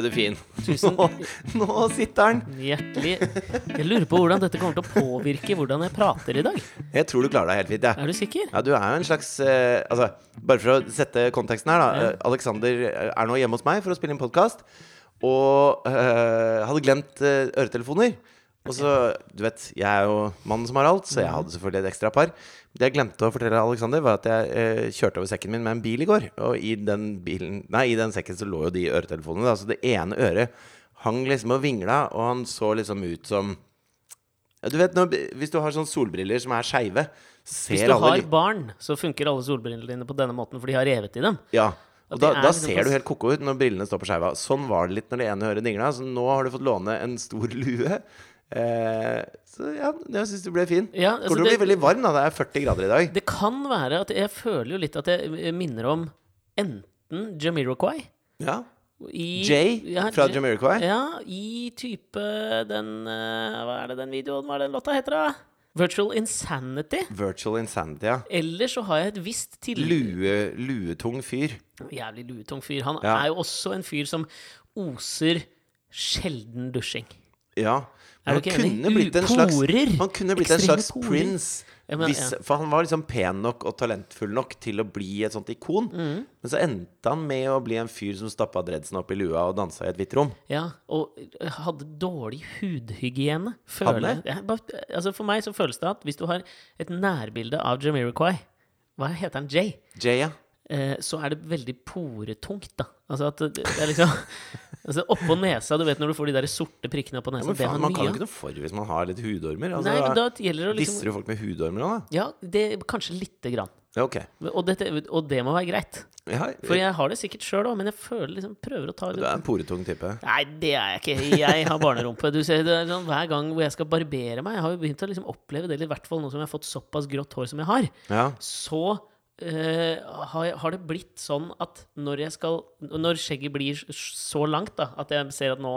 ble du fin. Tusen- Nå, nå sitter den. Hjertelig. Jeg lurer på hvordan dette kommer til å påvirke hvordan jeg prater i dag. Jeg tror du klarer deg helt fint, Ja. Er du sikker? Ja, du er jo en slags eh, Altså, bare for å sette konteksten her, da. Ja. Eh, Alexander er nå hjemme hos meg for å spille inn podkast, og eh, hadde glemt eh, øretelefoner. Og så, du vet, jeg er jo mannen som har alt, så jeg hadde selvfølgelig et ekstra par. Det jeg glemte å fortelle Alexander, var at jeg eh, kjørte over sekken min med en bil i går. Og i den, bilen, nei, i den sekken så lå jo de øretelefonene. Da. Så det ene øret hang liksom og vingla, og han så liksom ut som Du vet, når, Hvis du har sånne solbriller som er skeive, Hvis du har barn, så funker alle solbrillene dine på denne måten, for de har revet i dem. Ja. Og da, da liksom ser du helt ko-ko ut når brillene står på skeiva. Sånn var det litt når det ene øret dingla. Så nå har du fått låne en stor lue. Eh, så ja, jeg syns du ble fin. Ja, Kommer altså til å bli veldig varm, da. Det er 40 grader i dag. Det kan være at jeg føler jo litt at jeg eh, minner om enten Jamiroquai Ja. i Jay ja, fra Jamiroquai. Ja, i type den eh, Hva er det den videoen Hva er den låta heter, da? Virtual Insanity. Virtual Insanity, ja. Eller så har jeg et visst til... Lue, luetung fyr. Jævlig luetung fyr. Han Ja. er jo også en fyr som oser sjelden dusjing. Ja. Men Han kunne blitt en slags, han kunne blitt en slags prince. Hvis. For han var liksom pen nok og talentfull nok til å bli et sånt ikon. Mm. Men så endte han med å bli en fyr som stappa dreadsen opp i lua og dansa i et hvitt rom. Ja, og hadde dårlig hudhygiene. Føler, ja, bare, altså for meg så føles det at hvis du har et nærbilde av Jamiroquai Hva heter han? Jay? Jay, ja. Eh, så er det veldig poretungt, da. Altså at det er liksom altså Oppå nesa, du vet når du får de der sorte prikkene oppå Ja, nesa. men det har faen, man kan jo ikke noe for hvis man har litt hudormer. Altså, Nei, men da gjelder det å Disser jo folk med hudormer òg, da? Ja, det, kanskje lite grann. Ja, ok. Og, dette, og det må være greit. Ja, For jeg har det sikkert sjøl òg, men jeg føler liksom prøver å ta du er en poretung type. Nei, det er jeg ikke. Jeg har barnerumpe. Du ser, det er sånn, Hver gang hvor jeg skal barbere meg Jeg har jo begynt å liksom oppleve det, i hvert fall nå som jeg har fått såpass grått hår som jeg har. Ja. Så eh, har, har det blitt sånn at når jeg skal Når skjegget blir så langt da at jeg ser at nå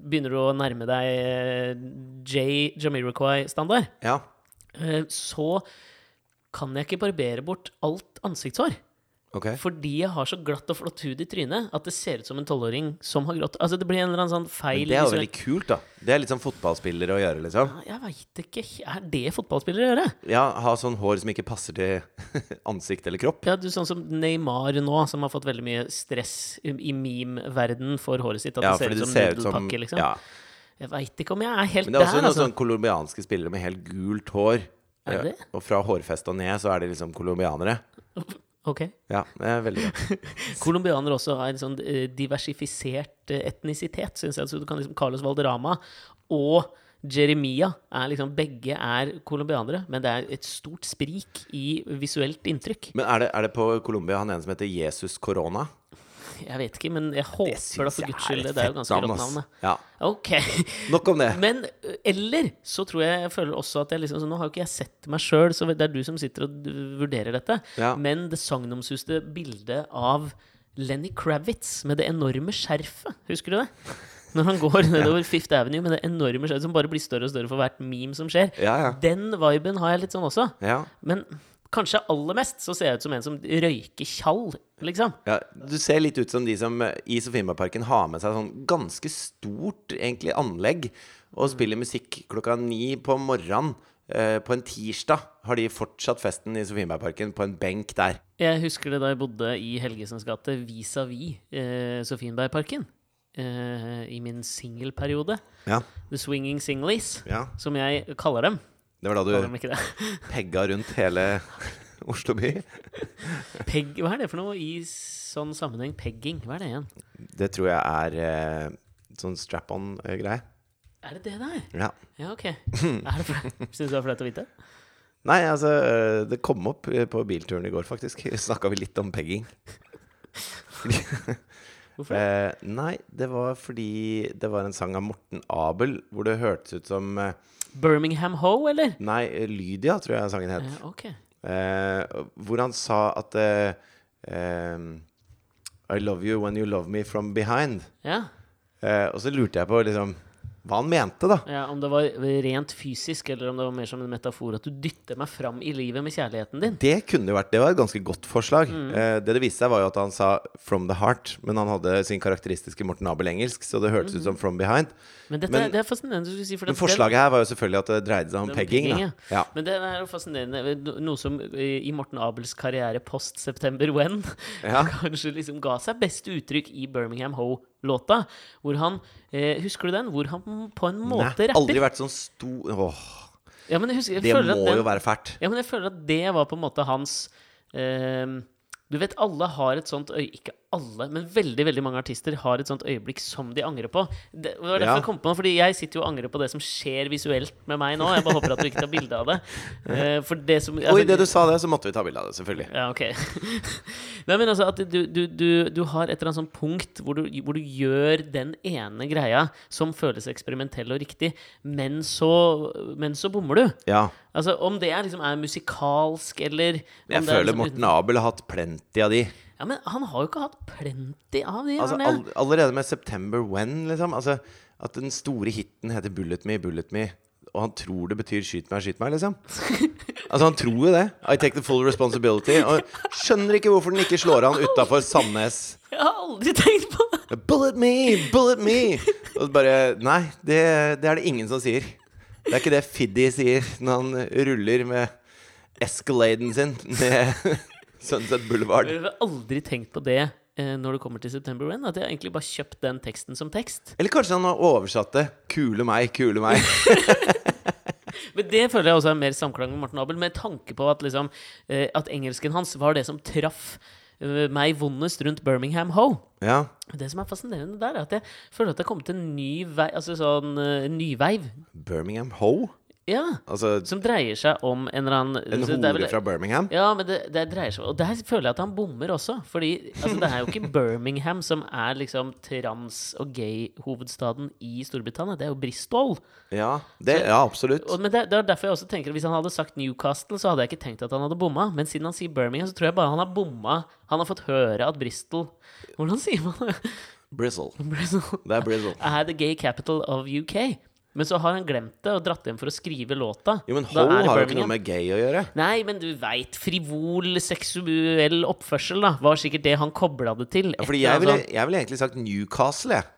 begynner du å nærme deg eh, J. Jamiroquai-standard, ja. eh, så kan jeg ikke barbere bort alt ansiktshår. Ok. Fordi jeg har så glatt og flott hud i trynet at det ser ut som en tolvåring som har grått. Altså Det blir en eller annen sånn feil Men Det er jo liksom. veldig kult, da. Det er litt sånn fotballspillere å gjøre, liksom. Jeg veit ikke. Er det fotballspillere å gjøre? Ja, Ha sånn hår som ikke passer til ansikt eller kropp. Ja, du Sånn som Neymar nå, som har fått veldig mye stress i meme-verden for håret sitt. At Ja, det ser ut som nudelpakke, liksom. ja. Jeg veit ikke om jeg er helt der. Men det er også der, noen altså. sånn colombianske spillere med helt gult hår. Er det Og fra hårfestet og ned så er de liksom colombianere. Ok. Ja, det er veldig bra. Colombianere også har en sånn eh, diversifisert eh, etnisitet, syns jeg. Så du kan liksom Carlos Valderrama og Jeremia er liksom Begge er colombianere, men det er et stort sprik i visuelt inntrykk. Men er det, er det på Colombia han ene som heter Jesus Corona? Jeg vet ikke, men jeg håper da for guds skyld. Det er jo ganske rått navn. Ja. Ok. Nok om det. Men eller så tror jeg jeg føler også at jeg liksom så Nå har jo ikke jeg sett meg sjøl, så det er du som sitter og vurderer dette. Ja. Men det sagnomsuste bildet av Lenny Kravitz med det enorme skjerfet, husker du det? Når han går nedover Fifth Avenue med det enorme skjerfet som bare blir større og større for hvert meme som skjer. Ja. Den viben har jeg litt sånn også. Ja. Men kanskje aller mest så ser jeg ut som en som røyker tjall, liksom. Ja, du ser litt ut som de som eh, i Sofienbergparken har med seg sånn ganske stort egentlig anlegg og spiller musikk klokka ni på morgenen. Uh, på en tirsdag har de fortsatt festen i Sofienbergparken på en benk der. Jeg husker det da jeg bodde i Helgesens gate vis-à-vis uh, Sofienbergparken. Uh, I min singelperiode. Ja. The Swinging Singlies, ja. som jeg kaller dem. Det var da du de pegga rundt hele Oslo by. Peg, hva er det for noe i sånn sammenheng? Pegging? Hva er det igjen? Det tror jeg er eh, sånn strap-on-greie. Er det det der? Ja. Ja, ok. Syns du det er flaut å vite? Nei, altså eh, Det kom opp eh, på bilturen i går, faktisk. Snakka vi litt om pegging. Fordi Hvorfor det? Eh, nei, det var fordi det var en sang av Morten Abel hvor det hørtes ut som eh, Birmingham Ho, eller? Nei, Lydia, tror jeg sangen het. Eh, ok. Eh, hvor han sa at eh, eh, I love you when you love me from behind. Ja. Eh, og så lurte jeg på liksom hva han mente, da. Ja, Om det var rent fysisk, eller om det var mer som en metafor at du dytter meg fram i livet med kjærligheten din. Det kunne jo vært Det var et ganske godt forslag. Mm. Eh, det det viste seg, var jo at han sa 'from the heart', men han hadde sin karakteristiske Morten Abel-engelsk, så det hørtes ut som 'from behind'. Men, dette, Men- det er fascinerende du skulle si. For Men forslaget her var jo selvfølgelig at det dreide seg om pegging. pegging, Da. Ja. Men det er jo fascinerende. Noe som i Morten Abels karriere post September When Ja. kanskje liksom ga seg best uttrykk i Birmingham Ho-låta. Hvor han eh, Husker du den? Hvor han på en Nei, måte aldri vært sånn stor Åh, Ja, husker, det må den, jo være fælt. Ja, men jeg føler at det var på en måte hans eh, Du vet, alle har et sånt øye Ikke alle, men veldig veldig mange artister har et sånt øyeblikk som de angrer på. Det var derfor Ja. jeg kom på fordi jeg sitter jo og angrer på det som skjer visuelt med meg nå. Jeg bare håper at du ikke tar bilde av det. Uh, for det som Og altså- idet du sa det, så måtte vi ta bilde av det, selvfølgelig. ja, ok. Nei, men altså at du, du, du, du har et eller annet sånt punkt hvor du, hvor du gjør den ene greia som føles eksperimentell og riktig, men så, men så bommer du. Ja. Altså Om det er, liksom, er musikalsk, eller Jeg er føler liksom Morten Abel har hatt plenty av de. Ja, Men han har jo ikke hatt plenty av de. Altså, all, allerede med 'September When', liksom. Altså, at den store hiten heter 'Bullet Me, Bullet Me', og han tror det betyr 'skyt meg, skyt meg', liksom. Altså, han tror jo det. I take the full responsibility. Og skjønner ikke hvorfor den ikke slår han utafor Sandnes. Jeg har aldri tenkt på det! Bullet me! Bullet me! Og bare Nei, det, det er det ingen som sier. Det er ikke det Fiddy sier når han ruller med Escaladen sin med Sunset Boulevard. Jeg har aldri tenkt på det eh, når det kommer til September Rain. At jeg egentlig bare kjøpt den teksten som tekst. Eller kanskje han har oversatt det. Kule meg, kule meg. Men det føler jeg også er mer samklang med Morten Abel, med tanke på at, liksom, eh, at engelsken hans var det som traff eh, meg vondest rundt Birmingham Ho. Ja. Det som er fascinerende der, er at jeg føler at det er kommet en ny vei, altså sånn uh, nyveiv. Birmingham Ho? Ja. Altså Som dreier seg om en eller annen en så hore vel- fra Birmingham? Ja, men det, det dreier seg Og der føler jeg at han bommer også. Fordi altså, det er jo ikke Birmingham som er liksom trans- og gay-hovedstaden i Storbritannia. Det er jo Bristol. Ja, det, ja absolutt. Og, men det, det er derfor jeg også tenker Hvis han hadde sagt Newcastle, så hadde jeg ikke tenkt at han hadde bomma. Men siden han sier Birmingham, så tror jeg bare han har bomma. Han har fått høre at Bristol Hvordan sier man det? Brizzle. Bristol Det er Brizzle. er the gay capital of UK. Men så har han glemt det og dratt hjem for å skrive låta. Jo, men Ho har jo ikke noe med gay å gjøre. Nei, men du veit, frivol seksuell oppførsel, da, var sikkert det han kobla det til. Ja, fordi jeg ville, jeg ville egentlig sagt Newcastle, jeg.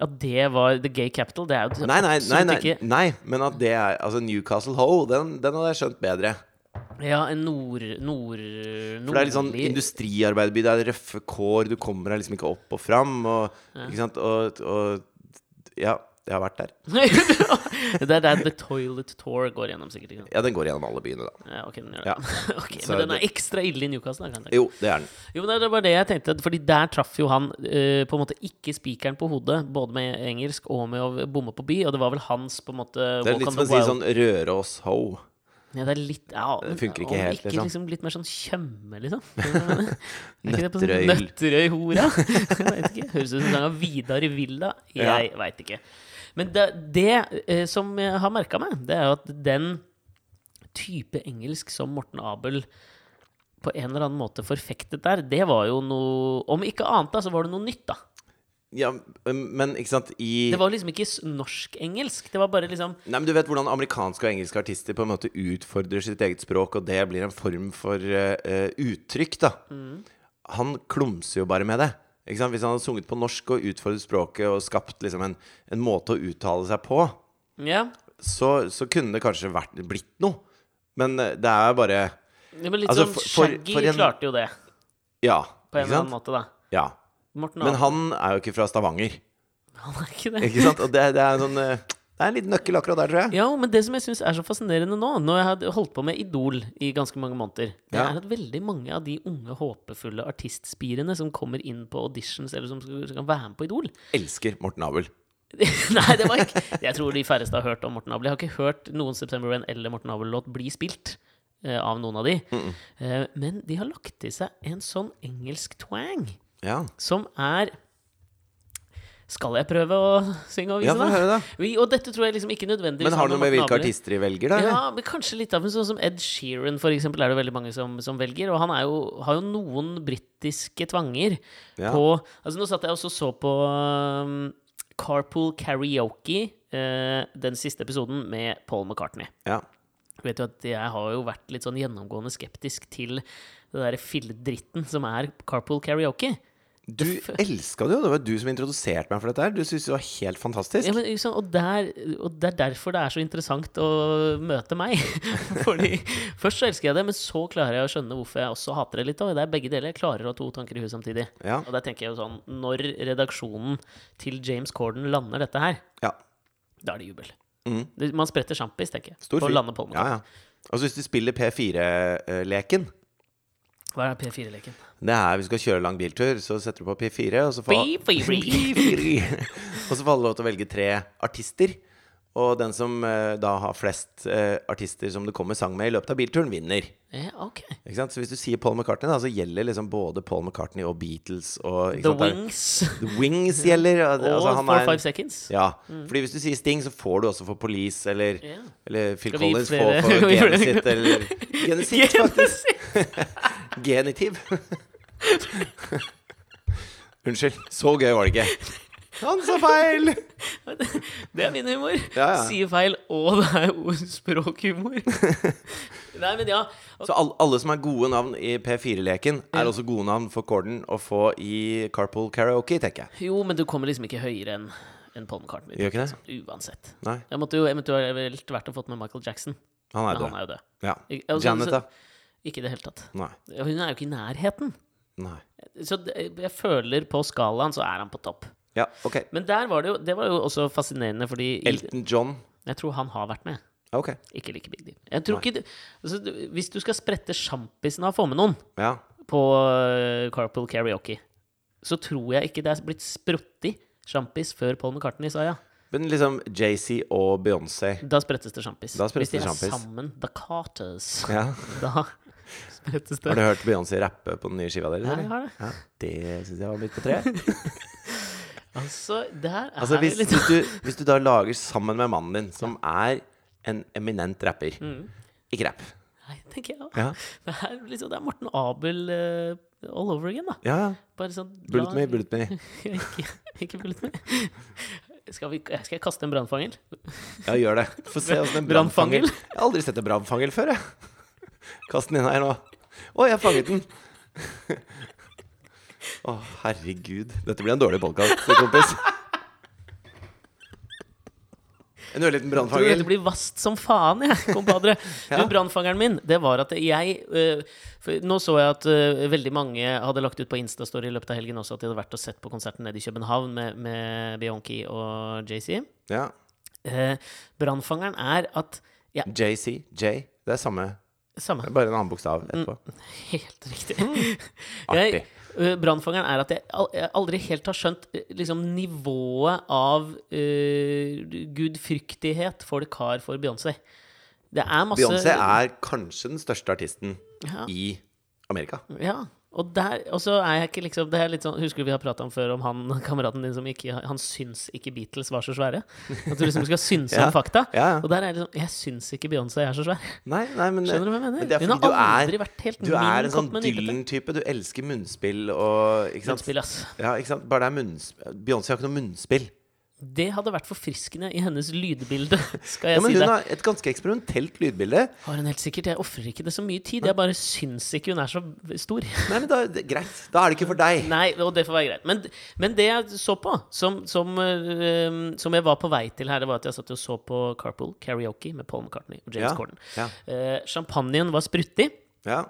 Ja, det var the gay capital, det er jo Nei, nei, nei, nei, ikke nei, men at det er Altså Newcastle Ho, den, den hadde jeg skjønt bedre. Ja, en nord... nord For det er litt sånn industriarbeiderby, det er røffe kår, du kommer deg liksom ikke opp og fram, og Ikke sant, og, og Ja, jeg har vært der. Det er der The Toilet Tour går gjennom, sikkert. Ikke? Ja, den går gjennom alle byene, da. Ja, ok, den gjør Ja. det. Ok, Så men den er ekstra ille i Newcastle. da, kan jeg. Jo, det er den. Jo, men det var det jeg tenkte. Fordi der traff jo han uh, på en måte ikke spikeren på hodet, både med engelsk og med å bomme på by. Og det var vel hans på en måte Det er litt som å si sånn Røros-ho. Ja, det er litt ja, Det funker ikke helt, Ikke liksom. liksom litt mer sånn kjømme, liksom? Sånn Nøtterøy. Nøtterøy-hora? Jeg vet ikke. Høres ut som en sang av Vidar i Villa. Jeg Ja. veit ikke. Men det, det eh, som jeg har merka meg, det er jo at den type engelsk som Morten Abel på en eller annen måte forfektet der, det var jo noe Om ikke annet, da, så var det noe nytt, da. Ja, men ikke sant I Det var liksom ikke norsk-engelsk. Det var bare liksom Nei, men Du vet hvordan amerikanske og engelske artister på en måte utfordrer sitt eget språk, og det blir en form for eh, uttrykk, da. Han klumser jo bare med det. Hvis han hadde sunget på norsk og utfordret språket og skapt liksom en, en måte å uttale seg på, Ja. så, så kunne det kanskje vært, blitt noe. Men eh, det er bare Det var litt Altså, sånn for- Shaggy for en- klarte jo det, Ja. på en eller annen måte, da. Ja. Men han er jo ikke fra Stavanger. han er ikke det. Ikke sant? Og det, det er en sånn eh, Det er en liten nøkkel akkurat der, tror jeg. Ja, men det som jeg syns er så fascinerende nå, når jeg har holdt på med Idol i ganske mange måneder, det Ja. er at veldig mange av de unge, håpefulle artistspirene som kommer inn på auditions, eller som skal, som kan være med på Idol Elsker Morten Abel. Nei, det var ikke Jeg tror de færreste har hørt om Morten Abel. Jeg har ikke hørt noen September Rain eller Morten Abel-låt bli spilt uh, av noen av de. Eh, men de har lagt til seg en sånn engelsk twang Ja. som er Skal jeg prøve å synge og Ja, vise, få da? høre, da. Og dette tror jeg liksom ikke nødvendigvis Men har det noe med hvilke artister de velger, da? Ja, men kanskje litt av en sånn som Ed Sheeran, for eksempel, er det veldig mange som, som velger. Og han jo, har jo noen britiske tvanger Ja. på Altså, nå satt jeg også så på um, Carpool Karaoke uh, den siste episoden med Paul McCartney. Ja. Vet du at Jeg har jo vært litt sånn gjennomgående skeptisk til det derre filledritten som er carpool karaoke. Du elska det jo. Det var du som introduserte meg for dette her. Du syntes det var helt fantastisk. Ja, men, liksom, og, der, og det er derfor det er så interessant å møte meg. Fordi Først så elsker jeg det, men så klarer jeg å skjønne hvorfor jeg også hater det litt. Og det er begge deler. Jeg klarer å ha to tanker i huet samtidig. Ja. Og der tenker jeg jo sånn Når redaksjonen til James Corden lander dette her, Ja. da er det jubel. Mm. Man spretter sjampis, tenker jeg. Stor på å lande på Ja, ja. Altså hvis du spiller P4-leken Hva er P4-leken? Det er hvis du skal kjøre lang biltur, så setter du på P4, og så får P4. Og så får alle lov til å velge tre artister. Og den som eh, da har flest eh, artister som det kommer sang med i løpet av bilturen, vinner. Ja, ok. Ikke sant? Så hvis du sier Paul McCartney, da, så gjelder liksom både Paul McCartney og Beatles og ikke The sant, Wings The Wings gjelder. og- og altså, han Four er- Five Seconds. Ja, fordi hvis du sier Sting, så får du også for Police, eller, Ja. eller Phil Skal vi gi Collins flere- får for Genesit, eller Genesit, faktisk. Genitiv. Unnskyld. Så gøy var det ikke. Han sa feil! Det er min humor. Ja, ja. Sier feil, og det er ordspråkhumor. Nei, men ja. Så alle, alle som er gode navn i P4-leken, er også gode navn for Corden å få i Carpool Karaoke, tenker jeg. Jo, men du kommer liksom ikke høyere enn en Paul McCartney. Gjør ikke det? Sånn, Uansett. Nei, Jeg måtte jo eventuelt vært og fått med Michael Jackson. han er Men han er jo død. Ja. Altså, Janet, så- da? Ikke i det hele tatt. Nei. Hun er jo ikke i nærheten. Nei. Så jeg føler på skalaen så er han på topp. Ja, ok. Men der var det jo Det var jo også fascinerende, fordi i, Elton John. jeg tror han har vært med. Ok. Ikke like big deal. Jeg tror ikke altså, du- Hvis du skal sprette sjampisen av å få med noen Ja. på uh, Carpool Karaoke, så tror jeg ikke det er blitt spruttig sjampis før Paul McCartney sa ja. Men liksom JC og Beyoncé Da sprettes det sjampis. Da sprettes Hvis de det er sjampis. sammen, The Carters, ja. da. Har du hørt Beyoncé rappe på den nye skiva deres? Ja, jeg har det. Ja, det syns jeg var midt på treet. Altså, der er Altså, hvis, litt hvis, du, hvis du da lager sammen med mannen din, som er en eminent rapper Ikke rapp. Nei, tenker jeg også. Ja, Det liksom, det er Morten Abel uh, all over again, da. ja. ja. Bare sånn Bullet me, bullet me. ikke, ikke bullet me. Skal, vi, skal jeg kaste en brannfangel? Ja, gjør det. Få se åssen en brannfangel Jeg har aldri sett en brannfangel før, jeg. Kast den inn her nå. Å, jeg fanget den. Å, herregud. Dette blir en dårlig podkast, kompis. En ørliten brannfanger? det blir vast som faen, jeg, kompadre. Ja. Brannfangeren min, det var at jeg øh, Nå så jeg at øh, veldig mange hadde lagt ut på Instastory i løpet av helgen også at de hadde vært og sett på konserten nede i København med, med Bianchi og JC. Ja. Eh, brannfangeren er at ja, JC. J. Det er samme. Samme. Bare en annen bokstav etterpå. Helt riktig. Artig. Øh, brannfangeren er at jeg, aldri helt har skjønt øh, liksom, nivået av uh, gudfryktighet folk har for Beyoncé. Det er masse Beyoncé er kanskje den største artisten Ja. i Amerika. Ja, og der Og så er jeg ikke liksom Det er litt sånn Husker du vi har prata om før om han kameraten din som ikke Han syns ikke Beatles var så svære? At du liksom skal synse Ja, om fakta. ja, ja. Og der er det sånn Jeg syns ikke Beyoncé er så svær. Nei, nei, men Skjønner du hva jeg mener? men Hun har aldri er, vært helt du er en sånn. Dylan-type. Du elsker munnspill og? Munnspill, ass. Ja, ikke sant? Bare det er munnspill Beyoncé har ikke noe munnspill. Det hadde vært forfriskende i hennes lydbilde, skal jeg Ja, men si hun det. har et ganske eksperimentelt lydbilde. Har hun helt sikkert. Jeg ofrer ikke det så mye tid. Jeg bare syns ikke hun er så stor. Nei, men da, det, Greit. Da er det ikke for deg. Nei, og det får være greit. Men, men det jeg så på, som, som, eh, som jeg var på vei til her, det var at jeg satt og så på Carpool Karaoke med Paul McCartney og James Ja, Corden. ja. Uh, champagnen var spruttig, Ja.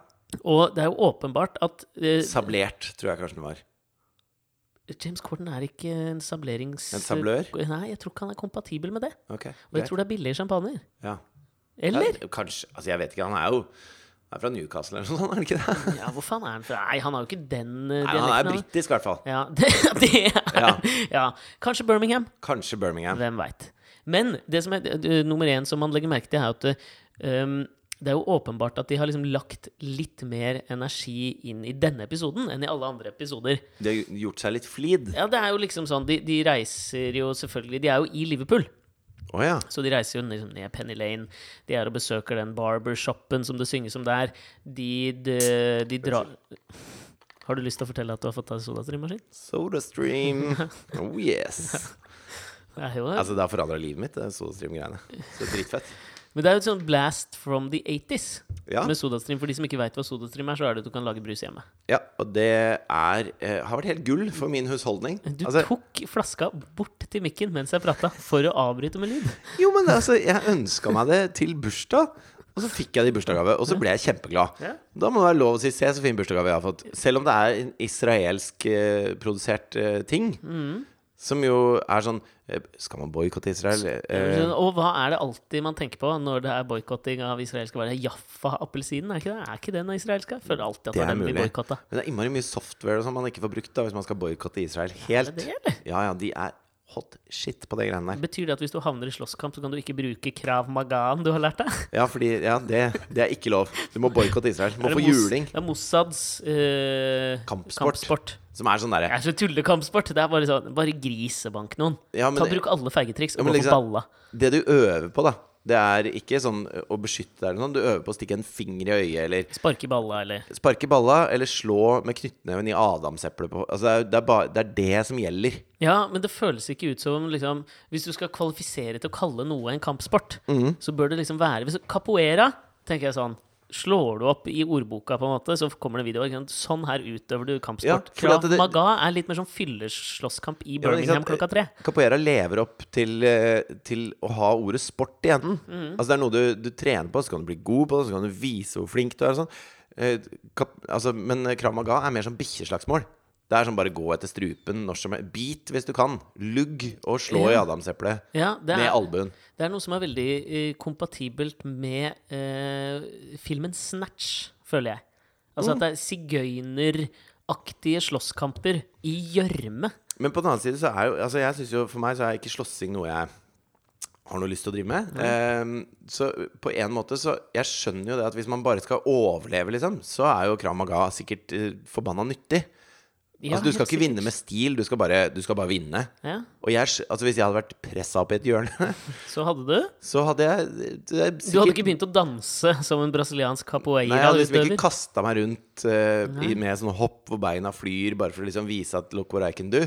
og det er jo åpenbart at uh, Sablert, tror jeg kanskje den var. James Corden er ikke en sablerings... En sablør? Nei, jeg tror ikke han er kompatibel med det. Ok, Og jeg tror det er billige champagner. Ja. Eller? Ja, kanskje Altså, jeg vet ikke. Han er jo han er fra Newcastle eller noe sånt, er han ikke det? Ja, hvor faen er han fra? Nei, han har jo ikke den uh, Nei, han er britisk, i hvert fall. Ja, det, det er Ja. ja. Kanskje Birmingham. Kanskje Birmingham. Hvem veit. Men det som er uh, nummer én som man legger merke til, er at um, det er jo åpenbart at de har liksom lagt litt mer energi inn i denne episoden enn i alle andre episoder. De har gjort seg litt flid. Ja, det er jo liksom sånn De, de reiser jo selvfølgelig De er jo i Liverpool. Oh, ja. Så de reiser jo liksom ned Penny Lane. De er og besøker den barbershopen som det synges om der. De, de, de drar Har du lyst til å fortelle at du har fått deg sodastreammaskin? SodaStream. Oh yes. Det er jo Altså, det har forandra livet mitt, det SodaStream-greiene. Så dritfett. Men det er jo et sånt blast from the 80s Ja. med SodaStream. For de som ikke veit hva SodaStream er, så er det at du kan lage brus hjemme. ja, og det er eh, har vært helt gull for min husholdning. Du Altså, tok flaska bort til mikken mens jeg prata, for å avbryte med lyd. jo, men altså, jeg ønska meg det til bursdag. Og så fikk jeg det i bursdagsgave, og så ble jeg kjempeglad. Ja. Da må det være lov å si 'se så fin bursdagsgave jeg har fått'. Selv om det er en israelsk eh, eh, ting. Mm. Som jo er sånn eh, Skal man boikotte Israel? Eh, Og hva er det alltid man tenker på når det er boikotting av israelske varer? Jaffa-appelsinen, er ikke det? Er ikke den israelske? Jeg føler alltid at Det er den blir mulig. boikotta. men det er innmari mye software og sånn man ikke får brukt da hvis man skal boikotte Israel helt. Er det det, eller? Ja, ja, de er hot shit på de greiene der. Betyr det at hvis du havner i slåsskamp, så kan du ikke bruke krav magan du har lært deg? Ja, fordi Ja, det, det er ikke lov. Du må boikotte Israel. Du må få juling. Det er Mossads eh, Kampsport. kampsport. Som er sånn Det er så tullekampsport. Det er bare sånn Bare grisebank noen. ja, men Ta Bruk alle feigetriks Ja, og men gå på liksom- balla. Det du øver på, da, det er ikke sånn å beskytte deg eller noe. Du øver på å stikke en finger i øyet eller Sparke i balla, eller sparke balla eller slå med knyttneven i adamseplet på Altså, det er, det, er bare, det er det som gjelder. Ja, men det føles ikke ut som liksom Hvis du skal kvalifisere til å kalle noe en kampsport, Mhm. så bør det liksom være Capoeira, tenker jeg sånn. Slår du opp i ordboka, på en måte, så kommer det videoer. Sånn her utøver du kampsport. Ja, det- Maga er litt mer sånn fylleslåsskamp i Birmingham ja, klokka tre. Capoeira lever opp til, eh, til å ha ordet sport igjen. Mm, Altså Det er noe du, du trener på, så kan du bli god på det, så kan du vise hvor flink du er. Sånn. Eh, kap, altså, men Krav Maga er mer som bikkjeslagsmål. Det er sånn bare gå etter strupen når som helst. Bit hvis du kan. Lugg og slå i adamseplet Ja, med albuen. det er noe som er veldig uh, kompatibelt med uh, filmen Snatch, føler jeg. Altså Mm. at det er sigøyneraktige slåsskamper i gjørme. Men på den annen side så er jo Altså jeg synes jo For meg så er ikke slåssing noe jeg har noe lyst til å drive med. Ehm, så på en måte så Jeg skjønner jo det at hvis man bare skal overleve, liksom, så er jo Krav Maga sikkert uh, forbanna nyttig. Ja, altså Du skal ikke ikke vinne med stil, du skal bare, du skal bare vinne. Ja, Og jeg, altså hvis jeg hadde vært pressa opp i et hjørne, Så hadde du så hadde jeg det er Du hadde ikke begynt å danse som en brasiliansk Nei, jeg hadde liksom ikke kasta meg rundt uh, i, med sånn hopp hvor beina flyr, bare for å liksom vise at look what I can do.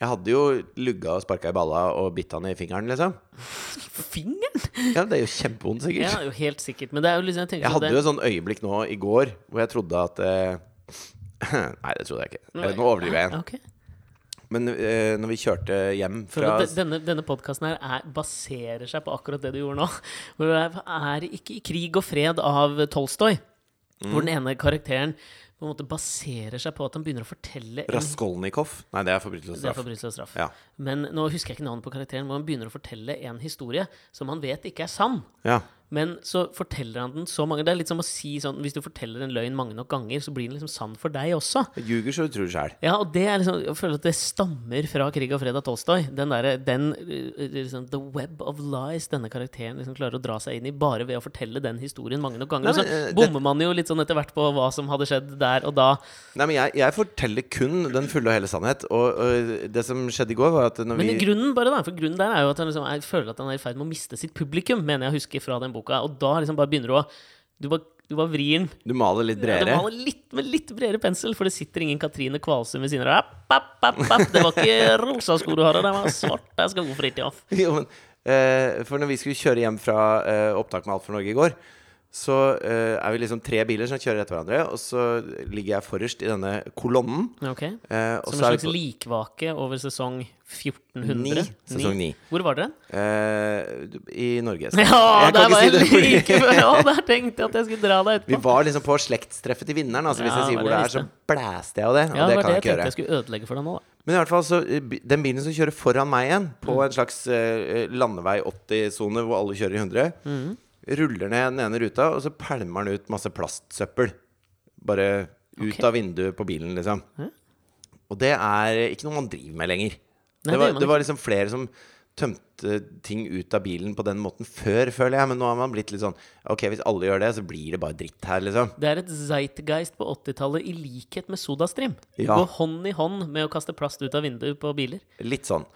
Jeg hadde jo lugga og sparka i balla og bitt han i fingeren, liksom. Fingeren? Ja, det er jo kjempevondt, sikkert. Ja, jo helt sikkert. Men det er jo liksom Jeg, Jeg hadde hadde jo et sånn øyeblikk nå i går hvor jeg trodde at eh, Nei, det trodde jeg ikke. Nå overdriver jeg igjen. Ok. Men eh, når vi kjørte hjem fra denne, denne podkasten her er, baserer seg på akkurat det du gjorde nå. Hvor det er- ikke i krig og fred av Tolstoy. Hvor Mm. den ene karakteren på en måte baserer seg på at han begynner å fortelle Raskolnikov Nei, det er forbrytelse og Det er straff. forbrytelse og straff. Ja. Men nå husker jeg ikke navnet på karakteren, hvor han begynner å fortelle en historie som han vet ikke er sann. Ja. Men så forteller han den så mange Det er litt som å si sånn Hvis du forteller en løgn mange nok ganger, så blir den liksom sann for deg også. Jeg ljuger så du tror sjæl. Ja, og det er liksom Jeg føler at det stammer fra Krig og fred av Tolstoy. Den derre den uh, liksom, The web of lies denne karakteren liksom klarer å dra seg inn i bare ved å fortelle den historien mange nok ganger. Nei, men, og så bommer man jo litt sånn etter hvert på hva som hadde skjedd der og da. Nei, men jeg, jeg forteller kun den fulle og hele sannhet. Og, og det som skjedde i går, var at når Men vi grunnen bare da, for grunnen der er jo at han liksom, føler at han er i ferd med å miste sitt publikum, mener jeg å huske fra den boka. Og da liksom bare begynner du å Du bare, du bare vrir den. Du maler litt Ja, du maler litt med litt bredere pensel, for det sitter ingen Katrine Kvalsund ved siden av deg. Det var ikke rosa sko du hadde, det var svarte sko, off. Jo, men, uh, for når vi skulle kjøre hjem fra uh, opptak med Alt for Norge i går, så uh, er vi liksom tre biler som kjører etter hverandre, og så ligger jeg forrest i denne kolonnen. Okay. Uh, Som en slags på likvake over sesong 1400? Ni. Sesong 9. Hvor var dere? eh, I Norge. Ja, Jeg der var jeg like før! Ja, der tenkte jeg at jeg skulle dra deg Vi var liksom på slektstreffet til vinneren. Altså, hvis jeg sier hvor det det er, så blæste jeg av det. Og Ja, det det kan det jeg ikke gjøre. jeg skulle ødelegge for deg nå. da. Men i hvert fall så eh, den bilen som kjører foran meg igjen, på Mm. en slags uh, landevei 80-sone hvor alle kjører i 100, Mm. ruller ned den ene ruta, og så pælmer den ut masse plastsøppel. Bare ut okay. av vinduet på bilen, liksom. Mm. Og det er ikke noe man driver med lenger. Nei, det, var, det, det var liksom flere som tømte ting ut av bilen på den måten før, føler jeg. Men nå har man blitt litt sånn Ok, hvis alle gjør det, så blir det bare dritt her, liksom. Det er et zeitgeist på 80-tallet i likhet med SodaStream. Ja. Gå hånd i hånd med å kaste plast ut av vinduet på biler. Litt sånn.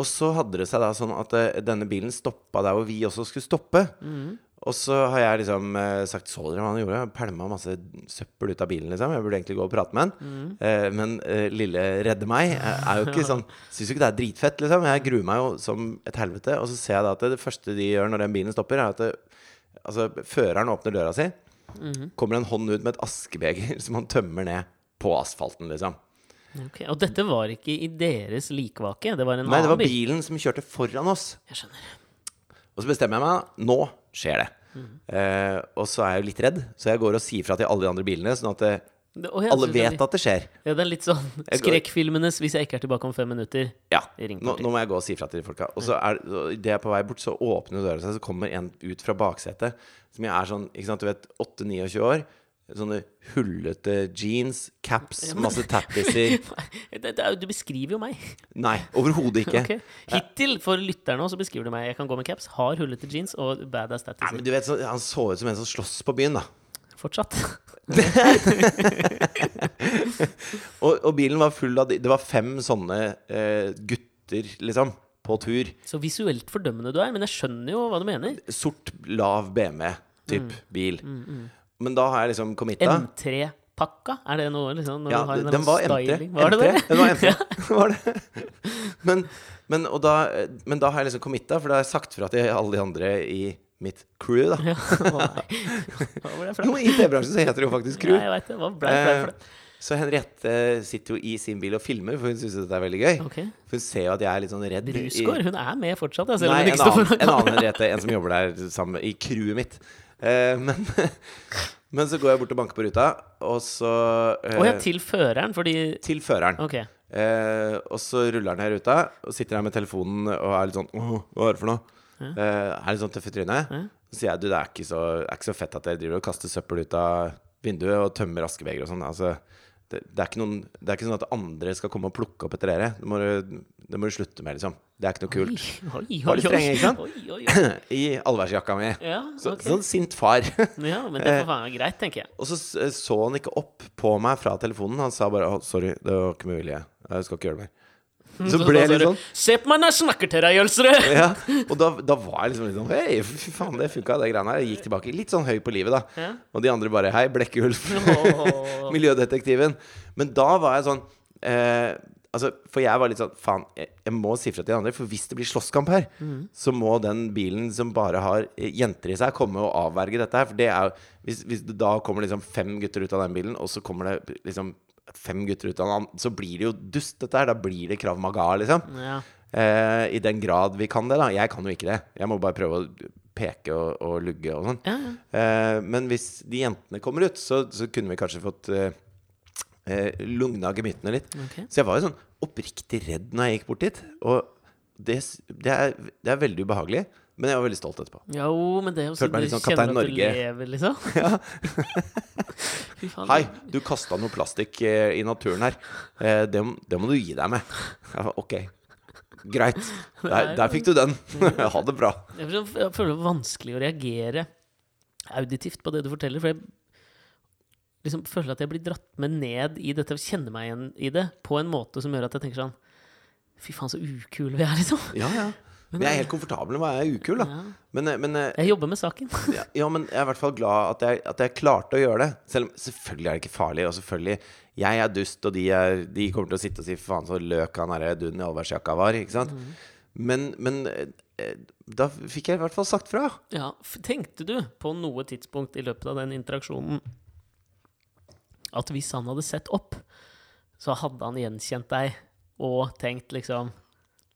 Og så hadde det seg da sånn at eh, denne bilen stoppa der hvor vi også skulle stoppe. Og så har jeg liksom eh, sagt Så dere hva han gjorde? Pælma masse søppel ut av bilen, liksom. Jeg burde egentlig gå og prate med han. Mm. Eh, men eh, lille redde meg eh, er jo ikke sånn Syns jo ikke det er dritfett, liksom. Jeg gruer meg jo som et helvete. Og så ser jeg da at det, det første de gjør når den bilen stopper, er at det, altså, føreren åpner døra si. Mm. Kommer en hånd ut med et askebeger som han tømmer ned på asfalten, liksom. Okay. Og dette var ikke i deres likvake? Det var en Nei, det annen var bil? bilen som kjørte foran oss. Jeg skjønner. Og så bestemmer jeg meg Nå skjer det. Eh, og så er jeg jo litt redd, så jeg går og sier fra til alle de andre bilene, sånn at det, Det, å, alle vet at det skjer. Ja, det er litt sånn skrekkfilmenes 'Hvis jeg ikke er tilbake om fem minutter'. Ja. Nå, nå må jeg gå og si fra til de folka. Og så er det jeg er på vei bort, så åpner døra seg, så kommer en ut fra baksetet som jeg er sånn, ikke sant, du vet, 8-29 år. Sånne hullete jeans, caps, masse tattiser. Er, du beskriver jo meg. Nei, overhodet ikke. Okay. Hittil, for lytterne så beskriver du meg. Jeg kan gå med caps, har hullete jeans og badass tattiser. men du vet, så, Han så ut som en som slåss på byen, da. Fortsatt. Og, og bilen var full av de, Det var fem sånne uh, gutter, liksom, på tur. Så visuelt fordømmende du er, men jeg skjønner jo hva du mener. Sort, lav BMW-typ Mm. bil. Men da har jeg liksom committa. M3-pakka? Er det noe liksom når Ja, du har en den var M3. Var det M3. det? Den var M3. var det. Men, men, da, men da har jeg liksom committa, for da har jeg sagt fra til alle de andre i mitt crew, da. Ja. Jo. I TV-bransjen så heter det jo faktisk crew. Ja, jeg vet det. Hva ble det for det? Eh, så Henriette sitter jo i sin bil og filmer, for hun syns dette er veldig gøy. Ok. For hun ser jo at jeg er litt sånn redd. Brusgaard, hun er med fortsatt, Jeg, Nei, en annen, en annen. Henriette. En som jobber der sammen i crewet mitt. Eh, men, men så går jeg bort og banker på ruta, og så eh, oh, ja, til føreren, fordi til føreren. Okay. Eh, og så ruller han ned ruta og sitter her med telefonen og er litt sånn Åh, hva er det for noe? Eh, er litt sånn tøff i trynet. Ja. Så sier jeg du, det er ikke så, er ikke så fett at dere driver og kaster søppel ut av vinduet og tømmer askebegeret og sånn. Altså, det, det, er noen, det er ikke sånn at andre skal komme og plukke opp etter dere. Det må det må du slutte med, liksom. Det er ikke noe kult. Oi, oi, Var litt oi, streng, ikke sant? Oi, oi, oi. I allværsjakka mi. Ja, Så. Sånn sint far. ja, men det får være greit, tenker jeg. og så så han ikke opp på meg fra telefonen. Han sa bare oh, 'sorry, det var ikke med vilje. Jeg skal ikke gjøre det mer'. Så ble jeg litt sånn Se på meg når jeg snakker til deg, Jølsrud! ja, Og da, da var jeg liksom litt sånn Hei, fy faen, det funka, det greiene her. Jeg gikk tilbake litt sånn høy på livet, da. Ja. Og de andre bare Hei, Blekkulf. Miljødetektiven. Men da var jeg sånn eh, Altså, For jeg var litt sånn Faen, jeg, jeg må si fra til de andre. For hvis det blir slåsskamp her, så må den bilen som bare har eh, jenter i seg, komme og avverge dette her. For det er hvis, hvis da kommer liksom fem gutter ut av den bilen, og så kommer det liksom fem gutter ut av den andre, så blir det jo dust, dette her. Da blir det Krav Maga, liksom. Ja. Eh, I den grad vi kan det, da. Jeg kan jo ikke det. Jeg må bare prøve å peke og, og lugge og sånn. Ja. Eh, men hvis de jentene kommer ut, så, så kunne vi kanskje fått eh, eh, lugna gemyttene litt. Okay. Så jeg var jo sånn oppriktig redd når jeg gikk bort dit. Og det, det, er, det er veldig ubehagelig, men jeg var veldig stolt etterpå. Jo, men det er jo Følte sånn meg litt sånn Kaptein Norge. lever, liksom. ja. Hei, du kasta noe plastikk eh, i naturen her. Eh, det, det må du gi deg med. Var, ok, greit. Der, der fikk du den. ha det bra. Jeg føler- jeg føler det er vanskelig å reagere auditivt på det du forteller. For jeg liksom føler at jeg blir dratt med ned i dette, kjenner meg igjen i det, på en måte som gjør at jeg tenker sånn Fy faen, så ukule vi er, liksom. Ja, ja. Men jeg er helt komfortabel med å være ukul, da. Ja. Men, eh, men eh, Jeg jobber med saken. ja, ja, men jeg er i hvert fall glad at jeg, at jeg klarte å gjøre det. Selv om selvfølgelig er det ikke farlig. Og selvfølgelig, jeg er dust, og de, er, de kommer til å sitte og si faen så løk han derre duden i allværsjakka var. Ikke sant? Men, men eh, da fikk jeg i hvert fall sagt fra. Ja, Tenkte du på noe tidspunkt i løpet av den interaksjonen at hvis han hadde sett opp, så hadde han gjenkjent deg og tenkt liksom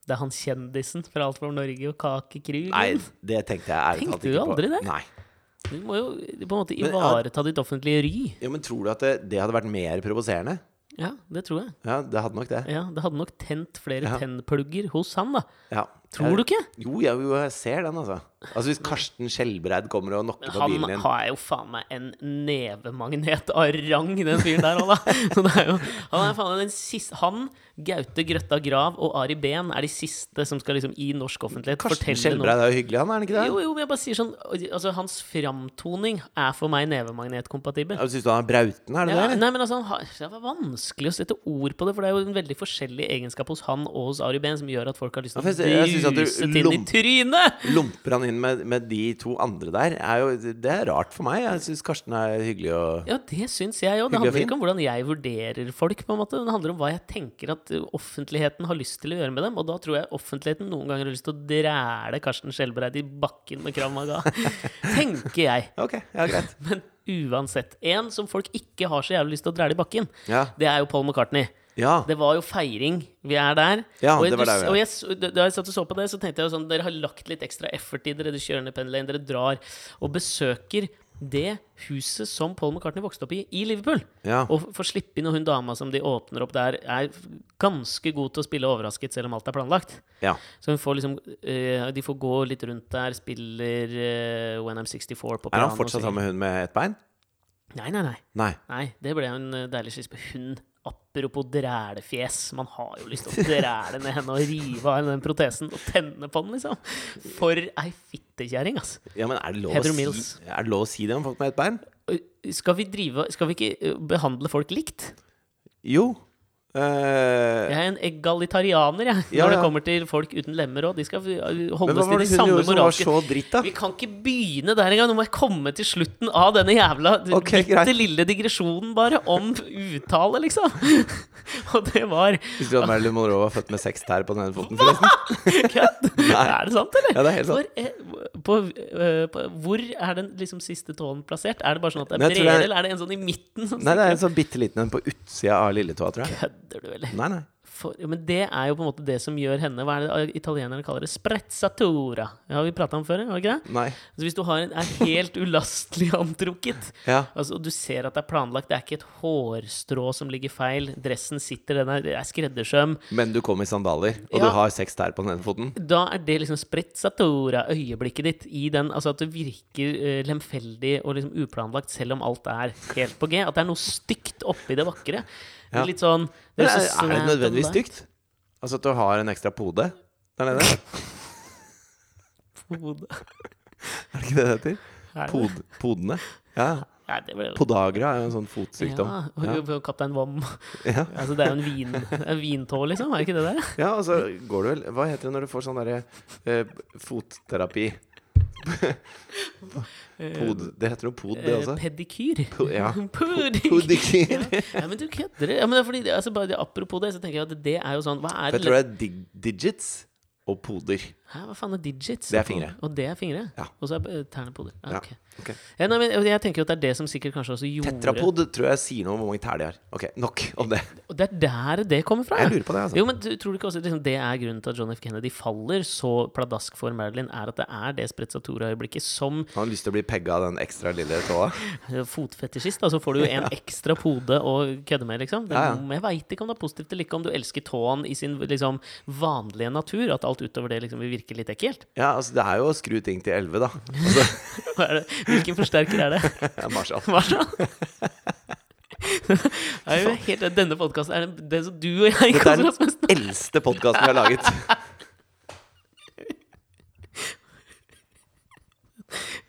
Det er han kjendisen fra Alt for Norge og Kakekrigen. Nei, det tenkte jeg ærlig Tenkte talt du ikke på. aldri det? Nei. Du må jo på en måte ivareta ditt offentlige ry. Ja, men tror du at det, det hadde vært mer provoserende? Ja, det tror jeg. Ja, det hadde nok det. Ja, Det hadde nok tent flere Ja. tennplugger hos han, da. Ja. Tror du ikke? Jo, jeg, jo, jeg ser den, altså. Altså Hvis Karsten Skjelbreid kommer og knocker på bilen din Han har jo faen meg en nevemagnet av rang, den fyren der òg, da. Så det er jo, han er faen den siste Han, Gaute Grøtta Grav og Ari Behn er de siste som skal liksom i norsk offentlighet Karsten fortelle. Skjelbreid er jo hyggelig, han, er han ikke det? Jo, jo, men jeg bare sier sånn Altså, hans framtoning er for meg nevemagnetkompatibel. Ja, Syns du han er brauten, er det Ja, det? nei, men altså, han har, Det er vanskelig å sette ord på det, for det er jo en veldig forskjellig egenskap hos han og hos Ari Behn som gjør at folk har lyst til å jeg, jeg synes at du lom-! Lomper han inn med, med de to andre der, er jo Det er rart for meg. Jeg syns Karsten er hyggelig og Ja, det syns jeg òg. Det handler ikke om hvordan jeg vurderer folk, på en måte. Det handler om hva jeg tenker at offentligheten har lyst til å gjøre med dem. Og da tror jeg offentligheten noen ganger har lyst til å dræle Karsten Skjelbreid i bakken med Krav Maga. tenker jeg. Ok, ja, greit. Men uansett. En som folk ikke har så jævlig lyst til å dræle i bakken, Ja. det er jo Paul McCartney. Ja. Det var jo feiring. Vi er der. Ja, og jeg, det var der vi er. og jeg, da jeg satt og så på det, så tenkte jeg jo sånn Dere har lagt litt ekstra effort i dere. Dere kjører ned Penn dere drar og besøker det huset som Paul McCartney vokste opp i i Liverpool. Ja. Og får slippe inn, og hun dama som de åpner opp der, er ganske god til å spille overrasket, selv om alt er planlagt. ja. Så hun får liksom uh, De får gå litt rundt der, spiller uh, When I'm 64 på Er piano. han fortsatt sammen med hun med ett bein? Nei, nei, nei. Nei. Nei, det ble en eh, deilig skisse. Hun, apropos drælefjes, man har jo lyst til å dræle ned henne og rive av henne den protesen og tenne på den, liksom. For ei fittekjerring, altså. Ja, men er det, lov Heather å Mills. si, er det lov å si det om folk med ett bein? Skal vi drive Skal vi ikke behandle folk likt? Jo. Eh, Jeg er en egalitarianer, jeg, når Ja, det kommer til folk uten lemmer òg. De skal holde oss holdes til de samme moralske? Vi kan ikke begynne der engang. Nå må jeg komme til slutten av denne jævla okay, bitte lille digresjonen, bare, om uttale, liksom. Og det var Visste du at Marilyn Monroe var født med seks tær på den ene foten, forresten? Kødd! Er det sant, eller? Ja, det er helt sant. Hvor, eh, på, eh, på, hvor er den liksom siste tåen plassert? Er det bare sånn at det er bredere, er- eller er det en sånn i midten? Nei, det er en sånn bitte liten en på utsida av lilletåa, tror jeg. opp? Kødder du, eller? Nei, nei. For, ja, men det er jo på en måte det som gjør henne Hva er det italienerne kaller det? Sprezzatura. Det har vi prata om før, har vi ikke det? Nei. Altså Hvis du har en, er helt ulastelig antrukket Ja. Altså, og Du ser at det er planlagt, det er ikke et hårstrå som ligger feil. Dressen sitter, den er, er skreddersøm. Men du kom i sandaler, og Ja. du har seks tær på den ene foten. Da er det liksom sprezzatura, øyeblikket ditt, i den Altså at det virker uh, lemfeldig og liksom uplanlagt, selv om alt er helt på G. At det er noe stygt oppi det vakre. Ja. Litt sånn det er, er det nødvendigvis stygt? Altså at du har en ekstra pode der nede? pode Er det ikke det det heter? Er? Pod, podene? Ja. Ja, det ble Podagra er jo en sånn fotsykdom. Ja, og Kaptein Vom. Ja. Altså, det er jo en, vin, en vintå, liksom. Er det ikke det der? Ja, altså går det vel Hva heter det når du får sånn derre eh, fotterapi? Pod, det heter jo pod, det Eh, også. Pedikyr. Po- ja. Podikyr. Ja, men du kødder. Ja, men det er fordi, altså, bare apropos det, så tenker jeg at det er jo sånn Hva er Jeg tror det er dig digits og poder. Hæ, hva faen er digits? Det er fingre. Og det er fingre? Ja. Og så er eh, tærne på Ah, Ja, Ja, ok. Ja, nei, jeg tenker jo at det er det som sikkert kanskje også gjorde Tetrapod tror jeg sier noe om hvor mange tær de har. Ok, nok om det. Og det er der det kommer fra. Jeg lurer på det, altså. Jo, men tror du ikke også liksom, det er grunnen til at John F. Kennedy faller så pladask for Marilyn, er at det er det sprezzatura-øyeblikket som Han har lyst til å bli pegga av den ekstra lille tåa. fotfetisjist. Da så får du jo en ekstra pode å kødde med, liksom. Er ja. Jeg veit ikke om det er positivt eller ikke, om du elsker tåen i sin liksom, vanlige natur, at alt utover det liksom vil virke litt ekkelt. Ja, altså det er jo å skru ting til 11, da. Altså? Hvilken forsterker er det? Marshall. Hva? Det er jo helt, denne podkasten er det, den som du og jeg Dette er den eldste podkasten vi har laget.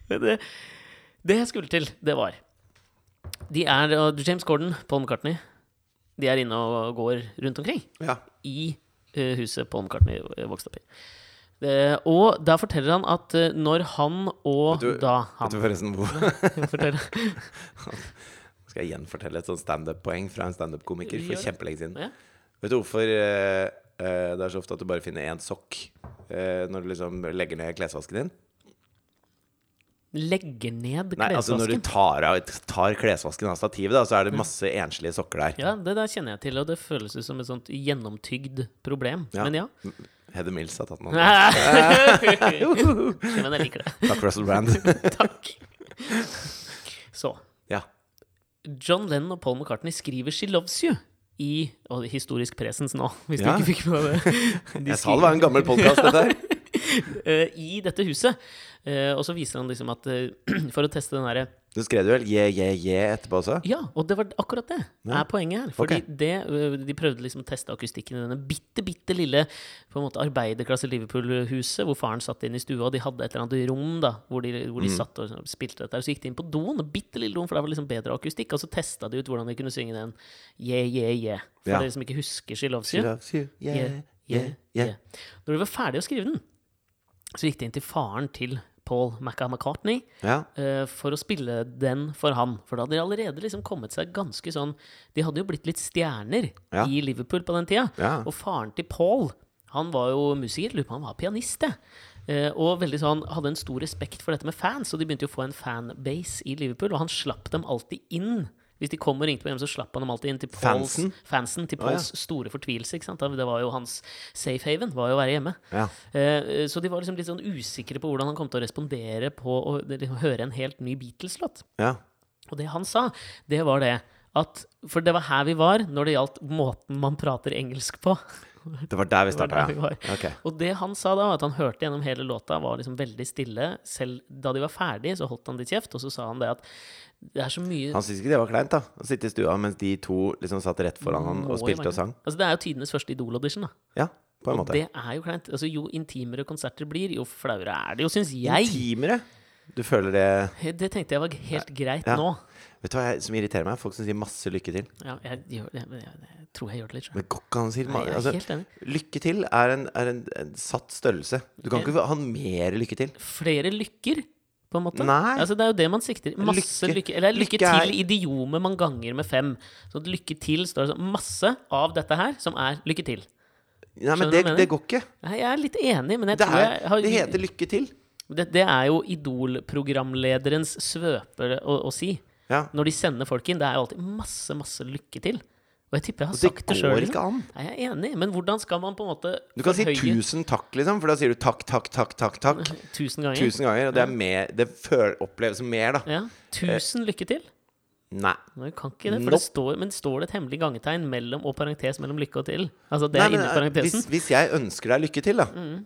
det, det jeg skulle til, det var De er James Corden, Paul McCartney, de er inne og går rundt omkring Ja. i eh, huset Paul McCartney vokste opp i. Eh, og da forteller han at eh, når han og Vet du- da Vet han du forresten hvor forteller, Skal jeg gjenfortelle et sånt standup-poeng fra en standup-komiker for kjempelenge siden? Ja. Vet du hvorfor eh, eh, det er så ofte at du bare finner én sokk eh, når du liksom legger ned klesvasken din? legger ned klesvasken? Nei, altså når du tar, av, tar klesvasken av stativet, da, så er det masse enslige sokker der. Ja, det der kjenner jeg til, og det føles ut som et sånt gjennomtygd problem. Ja. Men ja. Heather Mills har tatt den. Men jeg liker det. Takk, Russell Brand. Takk. Så. ja. John Lennon og Paul McCartney skriver 'She Loves You' i og historisk presens nå, hvis Ja. du ikke fikk med det. De Jeg sa det var en gammel podkast, dette her. eh, I dette huset. Eh, og så viser han liksom at eh, For å teste den derre Du skrev det vel je, je, je etterpå også? Ja, og det var akkurat det Ja. er poenget her. Fordi okay. det, de prøvde liksom å teste akustikken i denne bitte, bitte lille på en måte arbeiderklasse Liverpool-huset, hvor faren satt inn i stua, og de hadde et eller annet rom da, hvor de, hvor de Mm. satt og spilte dette. Og Så gikk de inn på doen, en bitte lille rom, for det var liksom bedre akustikk, og så testa de ut hvordan de kunne synge den je, je, je. For Ja. dere som ikke husker She Loves She You. loves you, yeah, yeah, yeah. yeah. Når de var ferdig å skrive den, så gikk de inn til faren til Paul McCartney Ja. uh, for å spille den for han. For da hadde de allerede liksom kommet seg ganske sånn De hadde jo blitt litt stjerner Ja. i Liverpool på den tida. Ja. Og faren til Paul, han var jo musiker. Lurer på han var pianist, det. Uh, og veldig sånn, hadde en stor respekt for dette med fans, og de begynte jo å få en fanbase i Liverpool. Og han slapp dem alltid inn. Hvis de kom og ringte på hjem, så slapp han dem alltid inn til Pauls, Fansen? fansen. Til oh, ja. Store fortvilelse. ikke sant? Det var jo hans safe haven, var jo å være hjemme. Ja. Eh, Så de var liksom litt sånn usikre på hvordan han kom til å respondere på å liksom høre en helt ny Beatles-låt. ja. Og det han sa, det var det at For det var her vi var når det gjaldt måten man prater engelsk på. Det var der vi starta, ja. Okay. Og det han sa da, var at han hørte gjennom hele låta, var liksom veldig stille. Selv da de var ferdige, så holdt han litt kjeft, og så sa han det at det er så mye Han syntes ikke det var kleint, da? Å sitte i stua mens de to liksom satt rett foran han og spilte og sang? Altså, det er jo tidenes første Idol-audition, da. Ja, på en måte. Og det er jo kleint. Altså, jo intimere konserter blir, jo flauere er det jo, syns jeg. Intimere? Du føler det Det tenkte jeg var helt greit Ja. nå. Vet du hva jeg, som irriterer meg? Folk som sier masse lykke til. Ja, jeg, jeg, jeg tror jeg gjør det litt. Men går ikke an å si er altså. Lykke til er en, er en, en satt størrelse. Du kan Ja. ikke ha mer lykke til. Flere lykker, på en måte. Nei. Altså, det er jo det man sikter. Masse Lykke- lykke. Eller lykke, lykke er- til idiomet man ganger med fem. Så lykke til står det sånn masse av dette her som er lykke til. Nei, men det, det går ikke. Nei, jeg er litt enig, men jeg Det, tror er, jeg har det heter lykke til. Det, det er jo Idol-programlederens svøpe å, å si. Ja. Når de sender folk inn. Det er jo alltid masse, masse lykke til. Og jeg tipper jeg har sagt det sjøl. det går ikke an. Nei, jeg er enig, men hvordan skal man på en måte Du kan si tusen takk, liksom, for da sier du takk, takk, takk, takk, takk. tusen ganger? Tusen ganger. Og det er mer Det oppleves som mer, da. Ja. Tusen lykke til. Nei. Nei, kan ikke det, for Nope. det står, men står det et hemmelig gangetegn mellom og parentes mellom lykke og til? Altså det Nei er inni eh, parentesen. hvis, hvis jeg ønsker deg lykke til, da, Mm.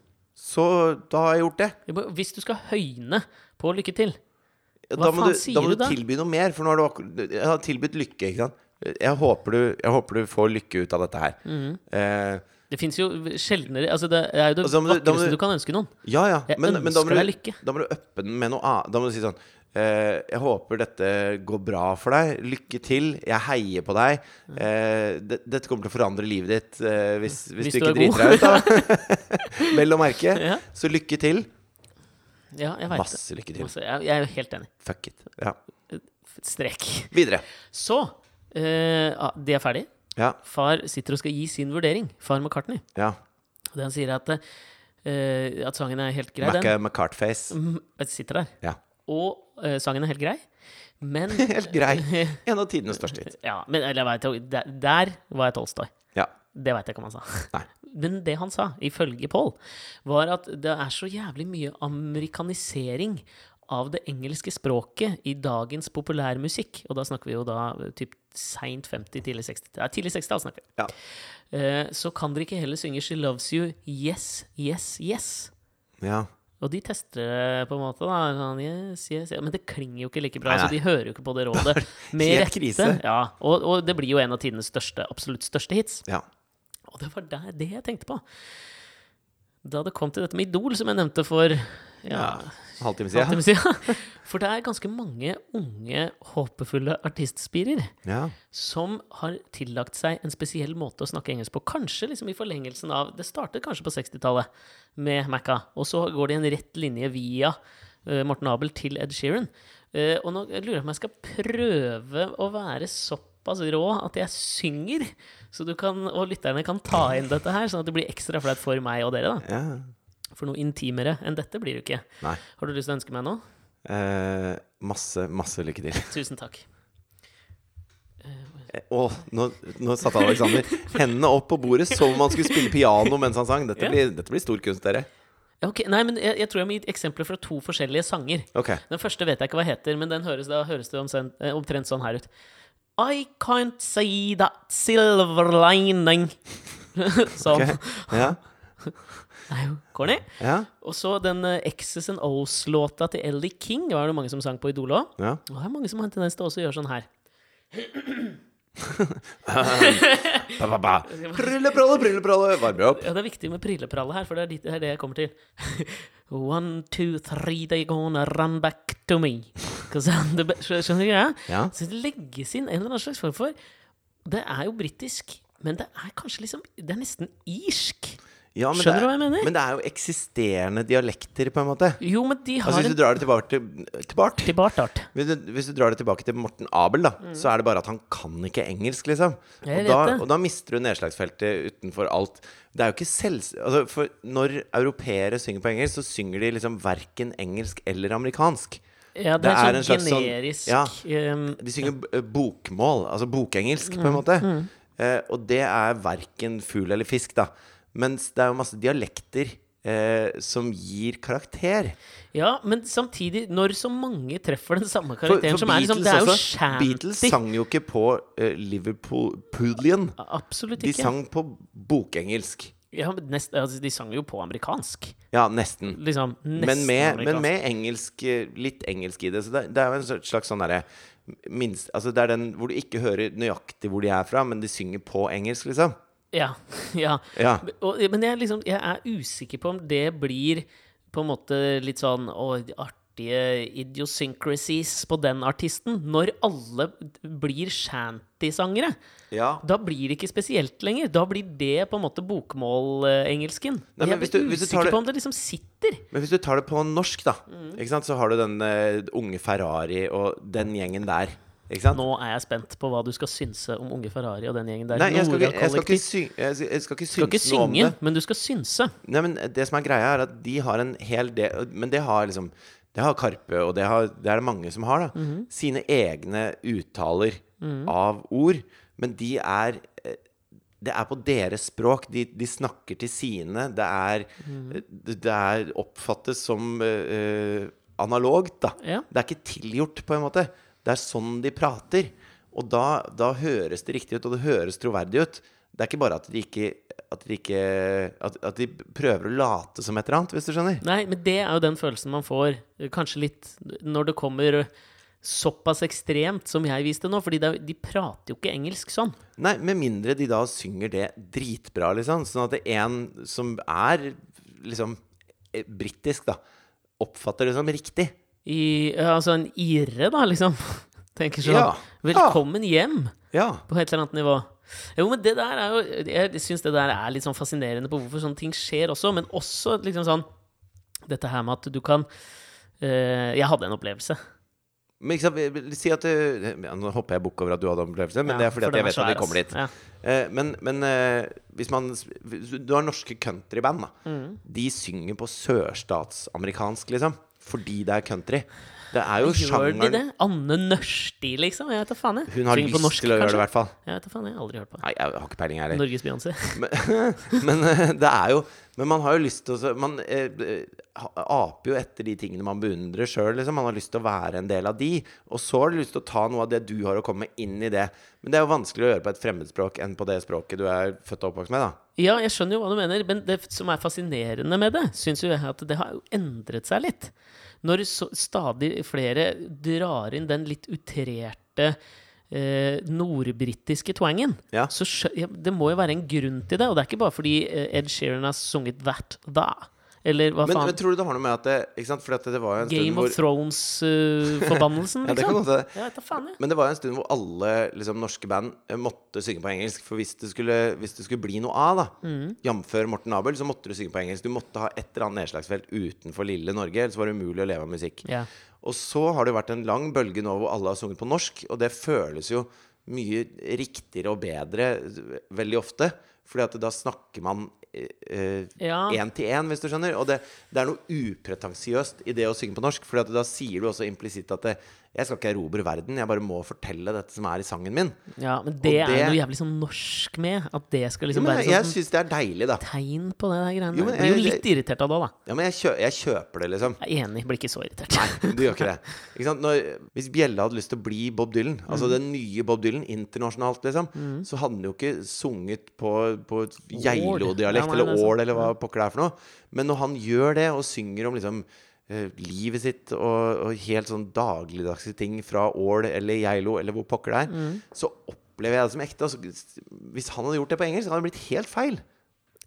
Så da har jeg gjort det. Hvis du skal høyne på lykke til Hva Da faen du, sier da må du du tilby noe mer, for nå har du akkurat Jeg har tilbudt lykke, ikke sant. Jeg håper du, jeg håper du får lykke ut av dette her. Mm. Eh, Det fins jo sjeldnere altså Det er jo det Og så du- vakreste du- du kan ønske noen. ja, ja. Jeg Men, men da, må ønsker deg du, lykke. da må du uppe den med noe annet. Da må du si sånn Jeg håper dette går bra for deg. Lykke til. Jeg heier på deg. Eh, det, dette kommer til å forandre livet ditt eh, hvis, hvis, Hvis du ikke er driter deg ut, da. Vel å merke. Ja. Så lykke til. Ja, jeg det. Masse lykke til. Masse, jeg, er helt enig. Fuck it. Ja. Strek. Videre. Så eh, ah, De er ferdig. Ja. Far sitter og skal gi sin vurdering. Far McCartney. ja. Den sier, er at, eh, at sangen er helt grei, den. McCartface. Mm, sitter der. Ja. Og eh, sangen er helt grei. Men Helt grei. En av tidenes største hit. Ja, men eller, jeg vet, der, der var jeg Tolstoy. Ja. Det veit jeg ikke om han sa. Nei. Men det han sa, ifølge Paul, var at det er så jævlig mye amerikanisering av det engelske språket i dagens populærmusikk. Og da snakker vi jo da typ seint 50, tidlig 60. Ja, tidlig 60 snakker vi. Ja. Uh, så kan dere ikke heller synge 'She Loves You', 'Yes, Yes, Yes'. ja. Og de tester det på en måte, da. Sånn, yes, yes, yes. Men det klinger jo ikke like bra, Nei, så de hører jo ikke på det rådet. Med rette. Ja, og, og det blir jo en av tidenes største, absolutt største hits. ja. Og det var der, det jeg tenkte på. Da det kom til dette med Idol, som jeg nevnte for ja, ja. Halvtime siden. siden. For det er ganske mange unge, håpefulle artistspirer Ja. som har tillagt seg en spesiell måte å snakke engelsk på. Kanskje liksom i forlengelsen av Det startet kanskje på 60-tallet med Macca, og så går det i en rett linje via uh, Morten Abel til Ed Sheeran. Uh, og nå lurer jeg på om jeg skal prøve å være såpass rå at jeg synger, så du kan, og lytterne kan ta inn dette her, sånn at det blir ekstra flaut for meg og dere. da ja. For noe intimere enn dette blir det ikke. Nei. Har du lyst til å ønske meg noe? Eh, masse, masse lykke til. Tusen takk. Å, oh, nå, nå satte Alexander hendene opp på bordet som om han skulle spille piano mens han sang. Dette Ja. blir, dette blir stor kunst, dere. Okay. Nei, men jeg, jeg tror jeg må gi eksempler fra to forskjellige sanger. Okay. Den første vet jeg ikke hva heter, men den høres, da høres det omtrent, eh, omtrent sånn her ut. I can't see that silver lining. sånn. Okay. Ja. Er jo corny. Ja. Og så den uh, X's and O's-låta til Ellie King. Var det mange som sang på Idol òg. ja. Og det er mange som har en tendens til også å gjøre sånn her. Ba, ba, ba. Bryllepralle. Varme opp. Ja, det er viktig med prillepralle her, for det er, dit, det er det jeg kommer til. One, two, three, they gonna run back to me. 'Cause I'm the be- Skjønner du greia? Ja. Så det legges inn en eller annen slags form for Det er jo britisk, men det er kanskje liksom Det er nesten irsk. Ja, men Skjønner det du er- hva jeg mener? Men det er jo eksisterende dialekter, på en måte. Jo, men de har Altså Hvis du drar det tilbake til, til Bart Til hvis du, hvis du drar det tilbake til Morten Abel, da, så er det bare at han kan ikke engelsk, liksom. Mm. Og da, og da mister du nedslagsfeltet utenfor alt. Det er jo ikke selv... Altså, for når europeere synger på engelsk, så synger de liksom verken engelsk eller amerikansk. Ja, det, Det er, er en sånn slags sånn- generisk ja. ehm, De synger eh, bokmål, altså bokengelsk, på en Mm, måte. Eh, og det er verken fugl eller fisk, da. Mens det er jo masse dialekter eh, som gir karakter. Ja, men samtidig, når så mange treffer den samme For, karakteren, for som er liksom Det er jo shanty. Beatles sang jo ikke på uh, Liverpoolian. Absolutt De sang på bokengelsk. Ja, nest, altså, de sang jo på amerikansk. Ja, nesten. Liksom nesten Men med, men med engelsk, eh, litt engelsk i det. Så det, det er jo en slags- sånn derre minst, Altså det er den hvor du ikke hører nøyaktig hvor de er fra, men de synger på engelsk, liksom. Ja. ja. Ja. Og, men jeg, liksom, jeg er usikker på om det blir på en måte litt sånn å, artige idiosyncrasies på den artisten. Når alle blir shanty-sangere. ja. Da blir det ikke spesielt lenger. Da blir det på en måte bokmålengelsken. Jeg er hvis du- hvis usikker det- på om det liksom sitter. Men hvis du tar det på norsk, da, Mm. så har du den uh, unge Ferrari og den gjengen der. Nå er jeg spent på hva du skal synse om Unge Ferrari og den gjengen der. Nei, jeg skal, ikke, jeg, skal ikke synge, jeg skal- ikke synse skal ikke synse noe om det. men du skal synse. Nei, men det som er greia, er at de har en hel del Men det har liksom Det har Karpe, og det, har, det er det mange som har, da. Mhm. Sine egne uttaler av ord. Men de er eh, det er på deres språk. De, de snakker til sine. Det er, mm. det er oppfattes som uh, analogt, da. Ja. Det er ikke tilgjort, på en måte. Det er sånn de prater. Og da, da høres det riktig ut, og det høres troverdig ut. Det er ikke bare at de ikke at de, ikke, at, at de prøver å late som et eller annet, hvis du skjønner. Nei, men det er jo den følelsen man får, kanskje litt når det kommer såpass ekstremt som jeg viste nå. Fordi de prater jo ikke engelsk sånn. Nei, Med mindre de da synger det dritbra, liksom. Sånn at det er en som er liksom eh, britisk, da, oppfatter det som riktig. I, altså en irre, da, liksom. Tenker sånn. Ja. Velkommen hjem! Ja. På et eller annet nivå. Jo, men det der er jo Jeg syns det der er litt sånn fascinerende på hvorfor sånne ting skjer også, men også liksom sånn Dette her med at du kan eh, Jeg hadde en opplevelse. Men ikke sant, si at du ja, Nå hopper jeg bukk over at du hadde opplevelse, men Ja, det er fordi for at jeg vet at vi kommer dit. Ja. Eh, men men eh, hvis man Du har norske countryband, da. Mm. De synger på sørstatsamerikansk, liksom. Fordi det er country. Det er jo Gjør de det? Anne Nørsti, liksom? Jeg vet da faen, jeg. Hun har Synger på lyst norsk, til å gjøre det, i hvert fall. Jeg vet da faen, jeg har aldri hørt på. Nei, jeg har ikke peiling, jeg heller. Norges Beyoncé. Men, men eh, det er jo Men man har jo lyst til å så- Man eh, eh, ha- aper jo etter de tingene man beundrer sjøl, liksom. Man har lyst til å være en del av de. Og så har du lyst til å ta noe av det du har å komme med, inn i det. Men det er jo vanskeligere å gjøre på et fremmedspråk enn på det språket du er født og oppvokst med, da. Ja, jeg skjønner jo hva du mener, men det som er fascinerende med det, syns jo jeg at det har jo endret seg litt. Når så, stadig flere drar inn den litt utrerte eh, nordbritiske twangen, Ja. så det må jo være en grunn til det. Og det er ikke bare fordi eh, Ed Sheeran har sunget That Da. Eller hva Men, faen? men tror du det har noe med at det Ikke sant? Fordi det var jo en stund Game hvor of Thrones-forbannelsen, Ja, det kan liksom? godt hende. Men det var en stund hvor alle liksom, norske band eh, måtte synge på engelsk. For hvis det skulle, hvis det skulle bli noe av, da, Mm. jf. Morten Abel, så måtte du synge på engelsk. Du måtte ha et eller annet nedslagsfelt utenfor lille Norge, ellers var det umulig å leve av musikk. Ja. Og så har det jo vært en lang bølge nå hvor alle har sunget på norsk, og det føles jo mye riktigere og bedre eh, veldig ofte. Fordi at da snakker man én Ja. til én, hvis du skjønner. Og det, det er noe upretensiøst i det å synge på norsk. For da sier du også implisitt at det, jeg skal ikke erobre verden, jeg bare må fortelle dette som er i sangen min. ja, men det, det- er noe jævlig sånn norsk med. At det skal liksom men være sånn jeg syns det er deilig, da. tegn på det der greiene. Jo, men jeg, Blir jo litt irritert av det, da. Ja, men jeg, kjø jeg kjøper det, liksom. Jeg er enig, blir ikke så irritert. Nei, du gjør ikke det. Ikke? Når, hvis Bjelle hadde lyst til å bli Bob Dylan, altså den nye Bob Dylan internasjonalt, liksom, så hadde han jo ikke sunget på, på Geilo-dialekt Ja, eller er. Ål eller hva pokker det er for noe. Men når han gjør det, og synger om liksom livet sitt og, og helt sånn dagligdagse ting fra Ål eller Geilo eller hvor pokker det er, så opplever jeg det som ekte. Altså, hvis han hadde gjort det på engelsk, hadde det blitt helt feil.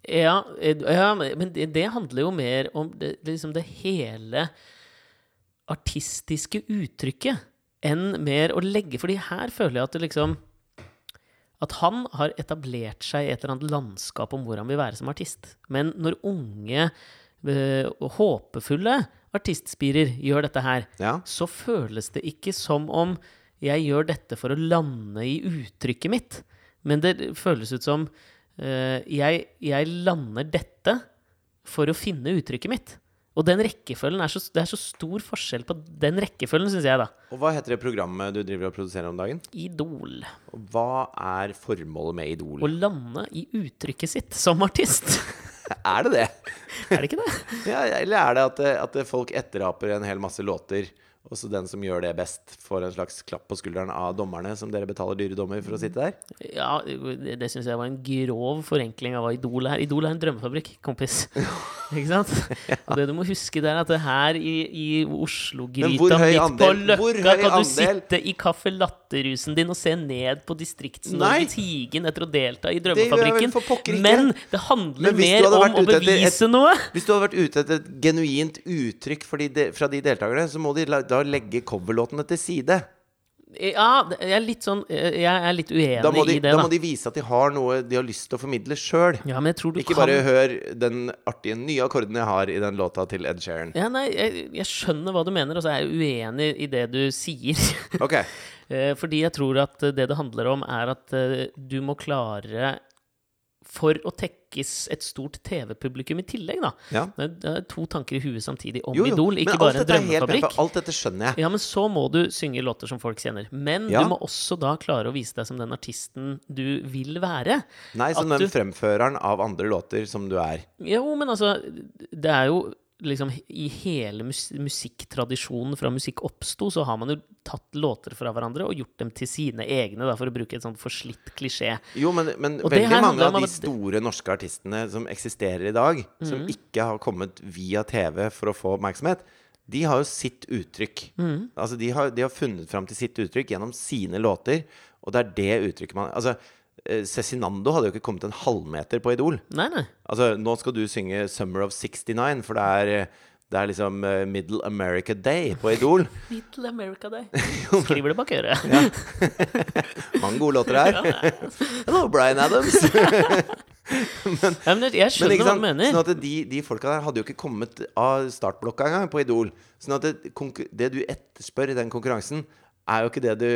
Ja, eh, ja men det, det handler jo mer om det, liksom det hele artistiske uttrykket enn mer å legge Fordi her føler jeg at det liksom at han har etablert seg i et eller annet landskap om hvor han vil være som artist. Men når unge, øh, håpefulle artistspirer gjør dette her, Ja. så føles det ikke som om jeg gjør dette for å lande i uttrykket mitt. Men det føles ut som uh, jeg, jeg lander dette for å finne uttrykket mitt. Og den rekkefølgen er så, det er så stor forskjell på den rekkefølgen, syns jeg, da. Og hva heter det programmet du driver og produserer om dagen? Idol. Og hva er formålet med Idol? Å lande i uttrykket sitt som artist. Er det det? er det ikke det? Ja, eller er det at, at folk etteraper en hel masse låter, og så den som gjør det best, får en slags klapp på skulderen av dommerne, som dere betaler dyre dommer for å sitte der? Ja, det, det syns jeg var en grov forenkling av hva Idol er. Idol er en drømmefabrikk, kompis. Ikke sant? Og det du må huske, det er at det her i, i Oslo-gryta midt på Løkka kan du sitte i caffè latte-rusen din og se ned på. Distrikts-Norge tigen etter å delta i Drømmefabrikken. Det. Men det handler Men mer om å bevise et- noe. Hvis du hadde vært ute etter et genuint uttrykk de, de, fra de deltakerne, så må de la, å legge coverlåtene til side. Ja, jeg er litt sånn Jeg er litt uenig de, i det, da da. må de vise at de har noe de har lyst til å formidle sjøl. Ja, men jeg tror du Ikke kan bare hør den artige nye akkorden jeg har i den låta til Ed Sheeran. ja, nei, jeg, jeg skjønner hva du mener, og så er jeg uenig i det du sier. Ok, Eh, Fordi jeg tror at eh, det det handler om, er at eh, du må klare For å tekkes et stort TV-publikum i tillegg, da. ja. Det er- to tanker i huet samtidig om Jo, jo, Idol, ikke bare en helt drømmefabrikk. Alt dette skjønner jeg. Ja, men så må du synge låter som folk kjenner. Men Ja. du må også da klare å vise deg som den artisten du vil være. Nei, som den du- fremføreren av andre låter som du er. Jo, men altså Det er jo liksom I hele mus musikktradisjonen fra musikk oppsto, så har man jo tatt låter fra hverandre og gjort dem til sine egne, da, for å bruke et sånt forslitt klisjé. Jo, men, men veldig mange av de store norske artistene som eksisterer i dag, Mm. som ikke har kommet via TV for å få oppmerksomhet, de har jo sitt uttrykk. Mm. Altså, de har, de har funnet fram til sitt uttrykk gjennom sine låter, og det er det uttrykket man Altså, Cezinando hadde jo ikke kommet en halvmeter på Idol. Nei, nei. Altså, nå skal du synge 'Summer of 69', for det er, eh, det er liksom eh, Middle America Day på Idol. Middle America Day. Skriver det bak øret. Mange gode låter her. Hello, Bryan Adams. Ja, men jeg- skjønner Men hva du mener. Sånn at de, de folka der hadde jo ikke kommet av startblokka engang på Idol. Sånn at det, det du etterspør i den konkurransen, er jo ikke det du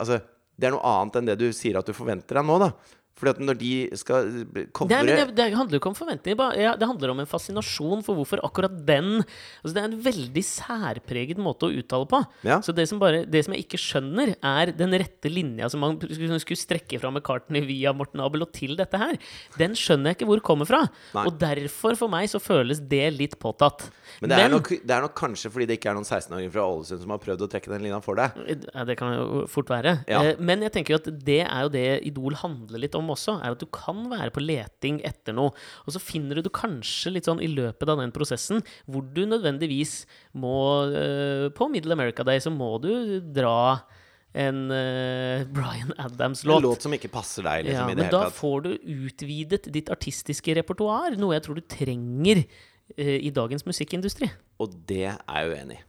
Altså, det er noe annet enn det du sier at du forventer deg nå, da. Fordi at når de skal Nei, covre men det, det handler jo ikke om forventninger. ja, Det handler om en fascinasjon for hvorfor akkurat den altså Det er en veldig særpreget måte å uttale på. Ja. Så det som, bare, det som jeg ikke skjønner, er den rette linja som man skulle strekke fra McCartney via Morten Abel og til dette her. Den skjønner jeg ikke hvor kommer fra. Nei. Og derfor, for meg, så føles det litt påtatt. Men det er, nok, det er nok kanskje fordi det ikke er noen 16-åringer fra Ålesund som har prøvd å trekke den linja for deg. Ja, det kan jo fort være. Eh, Men jeg tenker jo at det er jo det Idol handler litt om også. Er at du kan være på leting etter noe. Og så finner du det kanskje litt sånn i løpet av den prosessen hvor du nødvendigvis må eh, På Middle America Day så må du dra en uh, Bryan Adams-låt. En låt som ikke passer deg, liksom, Ja, i det men da tatt. får du utvidet ditt artistiske repertoar, noe jeg tror du trenger uh, i dagens musikkindustri. Og det er jeg uenig i.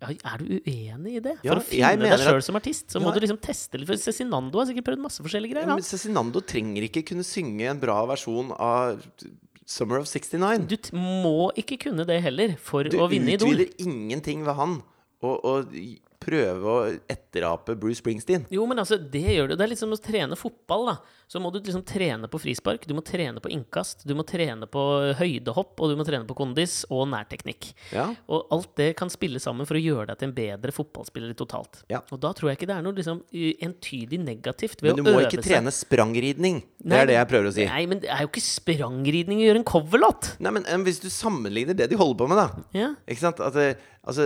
Er du uenig i det? Ja, For å finne deg sjøl som artist, så Ja. må du liksom teste litt. For Cezinando har sikkert prøvd masse forskjellige greier. Ja, men Cezinando trenger ikke kunne synge en bra versjon av Summer of 69. Du må ikke kunne det heller for Du å vinne Idol. Du utvider ingenting ved han Og, å prøve å etterape Bruce Springsteen. Jo, men altså, det gjør du. Det er litt som å trene fotball, da. Så må du liksom trene på frispark, du må trene på innkast, du må trene på høydehopp, og du må trene på kondis og nærteknikk. Ja. Og alt det kan spille sammen for å gjøre deg til en bedre fotballspiller totalt. Ja. Og da tror jeg ikke det er noe liksom entydig negativt ved Men du må øve ikke seg. trene sprangridning. Det Nei, er det jeg prøver å si. Nei, men det er jo ikke sprangridning å gjøre en coverlåt! Nei, men eh, Hvis du sammenligner det de holder på med, da Ja. Ikke sant? At, det- altså,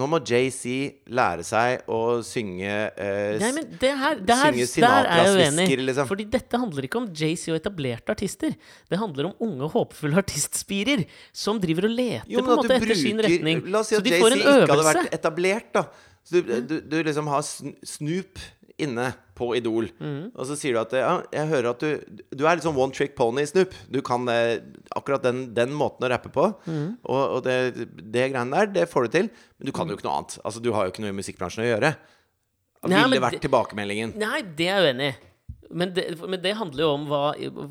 nå må JC lære seg å synge eh, Nei, men det her, der, synge der er jeg uenig. liksom. Fordi dette handler ikke om JC og etablerte artister. Det handler om unge, håpefulle artistspirer som driver og leter Jo, på en måte bruker, etter sin retning. La oss si at JC ikke hadde vært etablert, da. Så du, du, du liksom har Snoop inne på Idol, Mm. og så sier du at ja, jeg hører at du Du er litt sånn one trick pony, Snoop. Du kan eh, akkurat den, den måten å rappe på. Mm. Og, og det, det greiene der, det får du til. Men du kan jo ikke noe annet. Altså, du har jo ikke noe i musikkbransjen å gjøre. Nei, Ville vært det- tilbakemeldingen. Nei, det er jeg uenig i. Men det, men det handler jo om hva,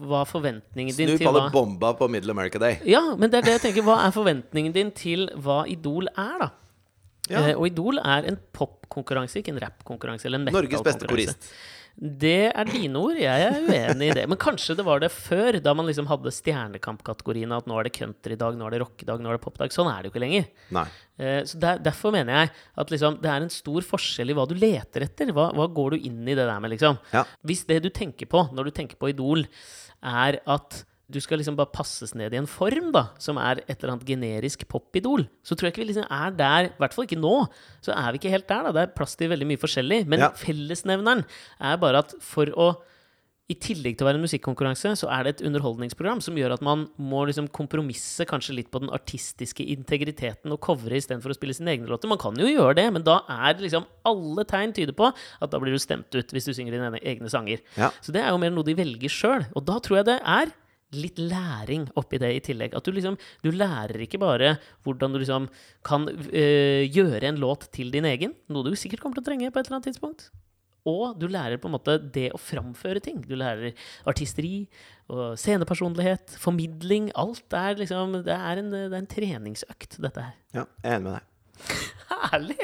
hva forventningen din Snup til hva hadde bomba på Middle America Day. Ja, men det er det jeg tenker. Hva er forventningen din til hva Idol er, da? Ja. Eh, og Idol er en popkonkurranse, ikke en rappkonkurranse eller en Norges beste korist. Det er dine ord. Jeg er uenig i det. Men kanskje det var det før, da man liksom hadde Stjernekamp-kategorien. At nå er det countrydag, nå er det rockedag, nå er det popdag. Sånn er det jo ikke lenger. Nei. Eh, Så der, Derfor mener jeg at liksom, det er en stor forskjell i hva du leter etter. Hva, hva går du inn i det der med, liksom? Ja. Hvis det du tenker på når du tenker på Idol, er at du skal liksom bare passes ned i en form, da, som er et eller annet generisk popidol, så tror jeg ikke vi liksom er der, i hvert fall ikke nå. Så er vi ikke helt der, da. Det er plass til veldig mye forskjellig. Men Ja. fellesnevneren er bare at for å i tillegg til å være en musikkonkurranse, så er det et underholdningsprogram som gjør at man må liksom kompromisse kanskje litt på den artistiske integriteten og covre istedenfor å spille sine egne låter. Man kan jo gjøre det, men da er det liksom alle tegn tyder på at da blir du stemt ut hvis du synger dine egne sanger. Ja. Så det er jo mer noe de velger sjøl. Og da tror jeg det er litt læring oppi det i tillegg. At du liksom Du lærer ikke bare hvordan du liksom kan øh, gjøre en låt til din egen, noe du sikkert kommer til å trenge på et eller annet tidspunkt. Og du lærer på en måte det å framføre ting. Du lærer artisteri og scenepersonlighet, formidling. Alt er liksom Det er en, det er en treningsøkt, dette her. Ja, jeg er enig med deg. Herlig!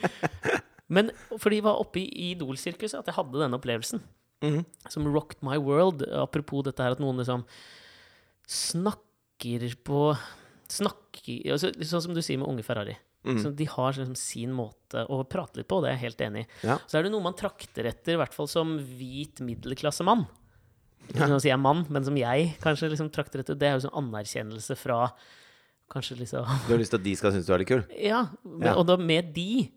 Men fordi jeg var oppe i Idol-sirkuset at jeg hadde denne opplevelsen. Mhm. Som rocked my world. Apropos dette her at noen liksom snakker på Snakker altså, Sånn som du sier med Unge Ferrari. Mm. Så de har liksom sin måte å prate litt på, det er jeg helt enig i. Ja. Så er det noe man trakter etter, i hvert fall som hvit middelklassemann. Nå sier jeg mann, men som jeg kanskje liksom trakter etter. Det er jo sånn anerkjennelse fra kanskje liksom Du har lyst til at de skal synes du er litt kul? ja, men, Ja. og da med de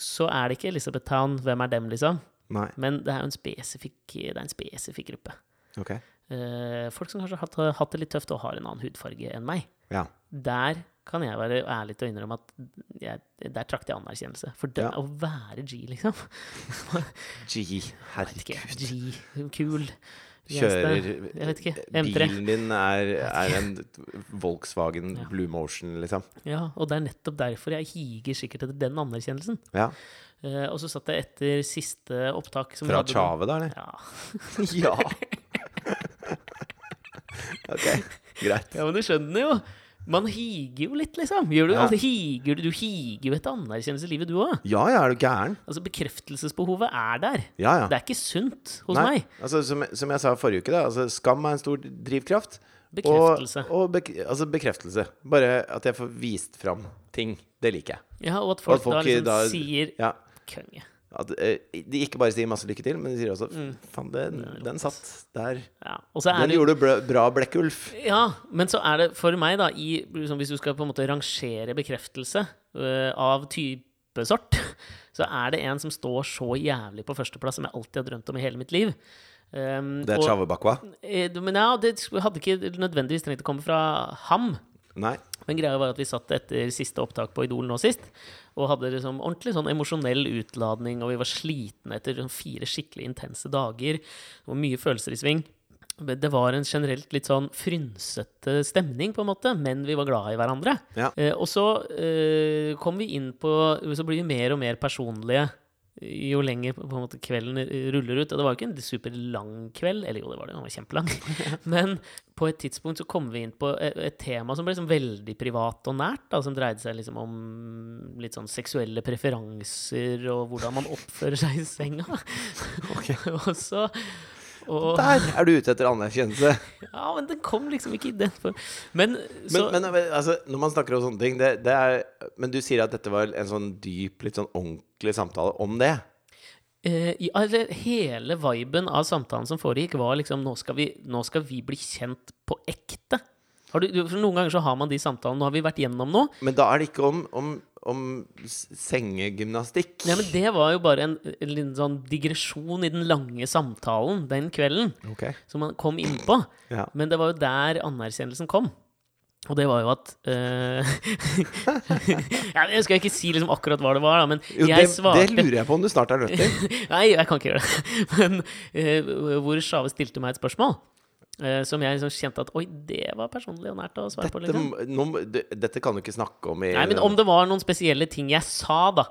så er det ikke Elizabeth Town, hvem er dem, liksom? Nei. Men det er jo en spesifikk, det er en spesifikk gruppe. Okay. Eh, folk som kanskje har hatt, det litt tøft og har en annen hudfarge enn meg. Ja. Der kan jeg være ærlig til å innrømme at jeg, der trakk jeg anerkjennelse. For det, Ja. å være G, liksom G, herregud. G, kul. Kjører Jeg vet ikke. M3. Bilen din er, er en Volkswagen Ja. Blue Motion, liksom. Ja, og det er nettopp derfor jeg higer sikkert etter den anerkjennelsen. Ja. Uh, og så satt jeg etter siste opptak som Fra Tjave, da, eller? Ja. Ja. ok, greit. Ja, men du skjønner jo. Man higer jo litt, liksom. Gjør du, Ja. altså, higer, du- du higer jo etter anerkjennelse i livet, du òg. Ja, ja, er du gæren? Altså, bekreftelsesbehovet er der. Ja, ja. Det er ikke sunt hos Nei, meg. altså, som, som jeg sa forrige uke, da, altså, skam er en stor drivkraft. Bekreftelse. Og, og bek altså bekreftelse. Bare at jeg får vist fram ting. Det liker jeg. Ja, og at Og folk, at folk da liksom da- sier Ja, 'konge'. At eh, de ikke bare sier masse lykke til, men de sier også Mm. Faen, den, den satt der. Ja. Den det gjorde bra, bra Blekkulf. Ja, men så er det for meg, da, i, liksom, hvis du skal på en måte rangere bekreftelse uh, av type sort, så er det en som står så jævlig på førsteplass, som jeg alltid har drømt om i hele mitt liv. Um, Det er og- Bakwa? Eh, Men ja, det hadde ikke nødvendigvis trengt å komme fra ham. Nei. Men greia var at vi satt etter siste opptak på Idol nå sist, og hadde liksom ordentlig sånn emosjonell utladning, og vi var slitne etter sånn fire skikkelig intense dager, og mye følelser i sving. Det var en generelt litt sånn frynsete stemning, på en måte, men vi var glad i hverandre. Ja. Eh, og så eh, kom vi inn på Så blir vi mer og mer personlige jo lenger på en måte kvelden ruller ut. Og det var jo ikke en superlang kveld, eller jo, det var det, den var kjempelang. Men på et tidspunkt så kom vi inn på et, tema som ble liksom veldig privat og nært, da, som dreide seg liksom om litt sånn seksuelle preferanser og hvordan man oppfører seg i senga. og så og, Der er du ute etter anerkjennelse! Ja, men den kom liksom ikke i den form. Men så Men, men altså, når man snakker om sånne ting det, det er, Men du sier at dette var en sånn dyp, litt sånn ordentlig samtale om det? Eh, ja, hele viben av samtalen som foregikk, var liksom nå skal, vi, nå skal vi bli kjent på ekte. Har du, du- for noen ganger så har man de samtalene. Nå har vi vært gjennom noe. Men da er det ikke om, om, om sengegymnastikk. Ja, men det var jo bare en, en sånn digresjon i den lange samtalen den kvelden. Okay. Som man kom inn på. Ja. Men det var jo der anerkjennelsen kom. Og det var jo at uh, ja, Jeg skal ikke si liksom akkurat hva det var, da, men Jo, jeg det, svarte det lurer jeg på om du snart er nødt til. Nei, jeg kan ikke gjøre det. Men uh, hvor Sjave stilte meg et spørsmål eh, som jeg liksom kjente at Oi, det var personlig og nært å svare på. Dette, Liksom. Noen, dette kan du ikke snakke om i Nei, men om det var noen spesielle ting jeg sa, da.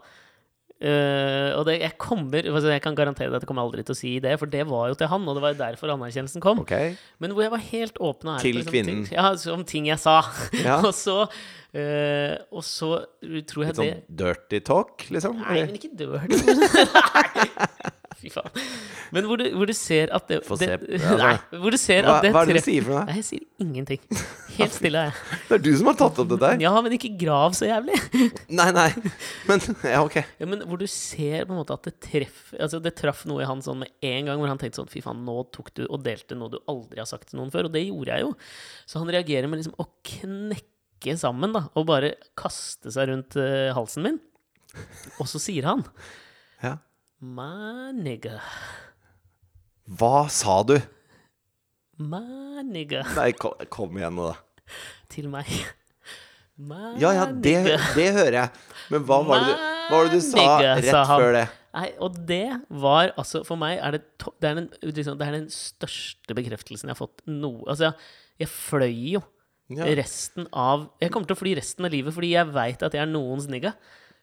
Uh, og det, jeg kommer altså Jeg kan garantere deg at jeg kommer aldri til å si det, for det var jo til han, og det var jo derfor anerkjennelsen kom. Okay. Men hvor jeg var helt åpen og ærlig Til liksom kvinnen. Ting, ja, om ting jeg sa. Ja. og så uh, Og så tror jeg Litt det sånn dirty talk, liksom? Nei, men ikke dirty. Fy faen. Men hvor du, hvor du ser at det, Få det se. Altså, Nei, hvor du ser Hva, at det hva er det du sier for noe? Nei, jeg sier ingenting. Helt stille er jeg. Det er du som har tatt opp dette her. Ja, men ikke grav så jævlig. Nei, nei. Men ja, ok. Ja, men hvor du ser på en måte at det treff Altså det traff noe i han sånn med en gang, hvor han tenkte sånn Fy faen, nå tok du og delte noe du aldri har sagt til noen før. Og det gjorde jeg jo. Så han reagerer med liksom å knekke sammen, da, og bare kaste seg rundt uh, halsen min. Og så sier han Ja. My nigga. Hva sa du? My nigga. Nei, kom, kom igjen nå, da. Til meg. My Ja, ja, det, det hører jeg. Men hva var det du, hva var det du sa Nigga, rett sa før det? Nei, og det var altså For meg er det det, er den, liksom, det er den største bekreftelsen jeg har fått noe Altså, jeg fløy jo Ja. resten av Jeg kommer til å fly resten av livet fordi jeg veit at jeg er noens nigga.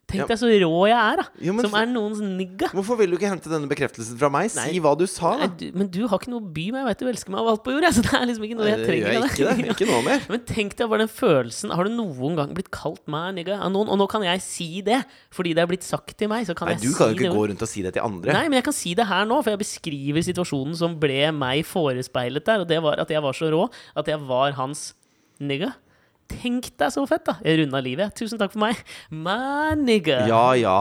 Tenk deg så rå jeg er, da! Jo, men som er noens nigga. Hvorfor vil du ikke hente denne bekreftelsen fra meg? Nei. Si hva du sa, Nei, da. du, men du har ikke noe å by meg. Jeg veit du elsker meg av alt på jorda. Så det er liksom ikke noe Nei, jeg det trenger. jeg ikke det. Ikke noe mer. Men tenk deg bare den følelsen. Har du noen gang blitt kalt meg nigga av noen? Og nå kan jeg si det, fordi det er blitt sagt til meg. Så kan Nei, jeg du kan jo ikke det. gå rundt og si det til andre. Nei, men jeg kan si det her nå, for jeg beskriver situasjonen som ble meg forespeilet der. Og det var at jeg var så rå at jeg var hans nigga. Tenk deg så fett, da! Jeg runda livet. Tusen takk for meg. My nigga. Ja, ja.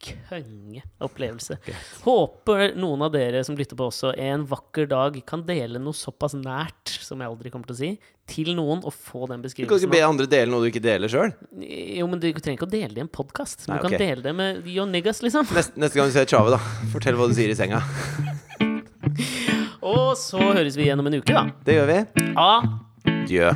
Kongeopplevelse. Håper noen av dere som lytter på også, en vakker dag kan dele noe såpass nært, som jeg aldri kommer til å si, til noen, og få den beskrivelsen. Du kan ikke be andre dele noe du ikke deler sjøl. Jo, men du trenger ikke å dele det i en podkast. Du Nei, kan dele det med your niggas, liksom. Neste, neste gang du ser Tjave, da. Fortell hva du sier i senga. Og så høres vi igjen om en uke, da. Det gjør vi. Adjø.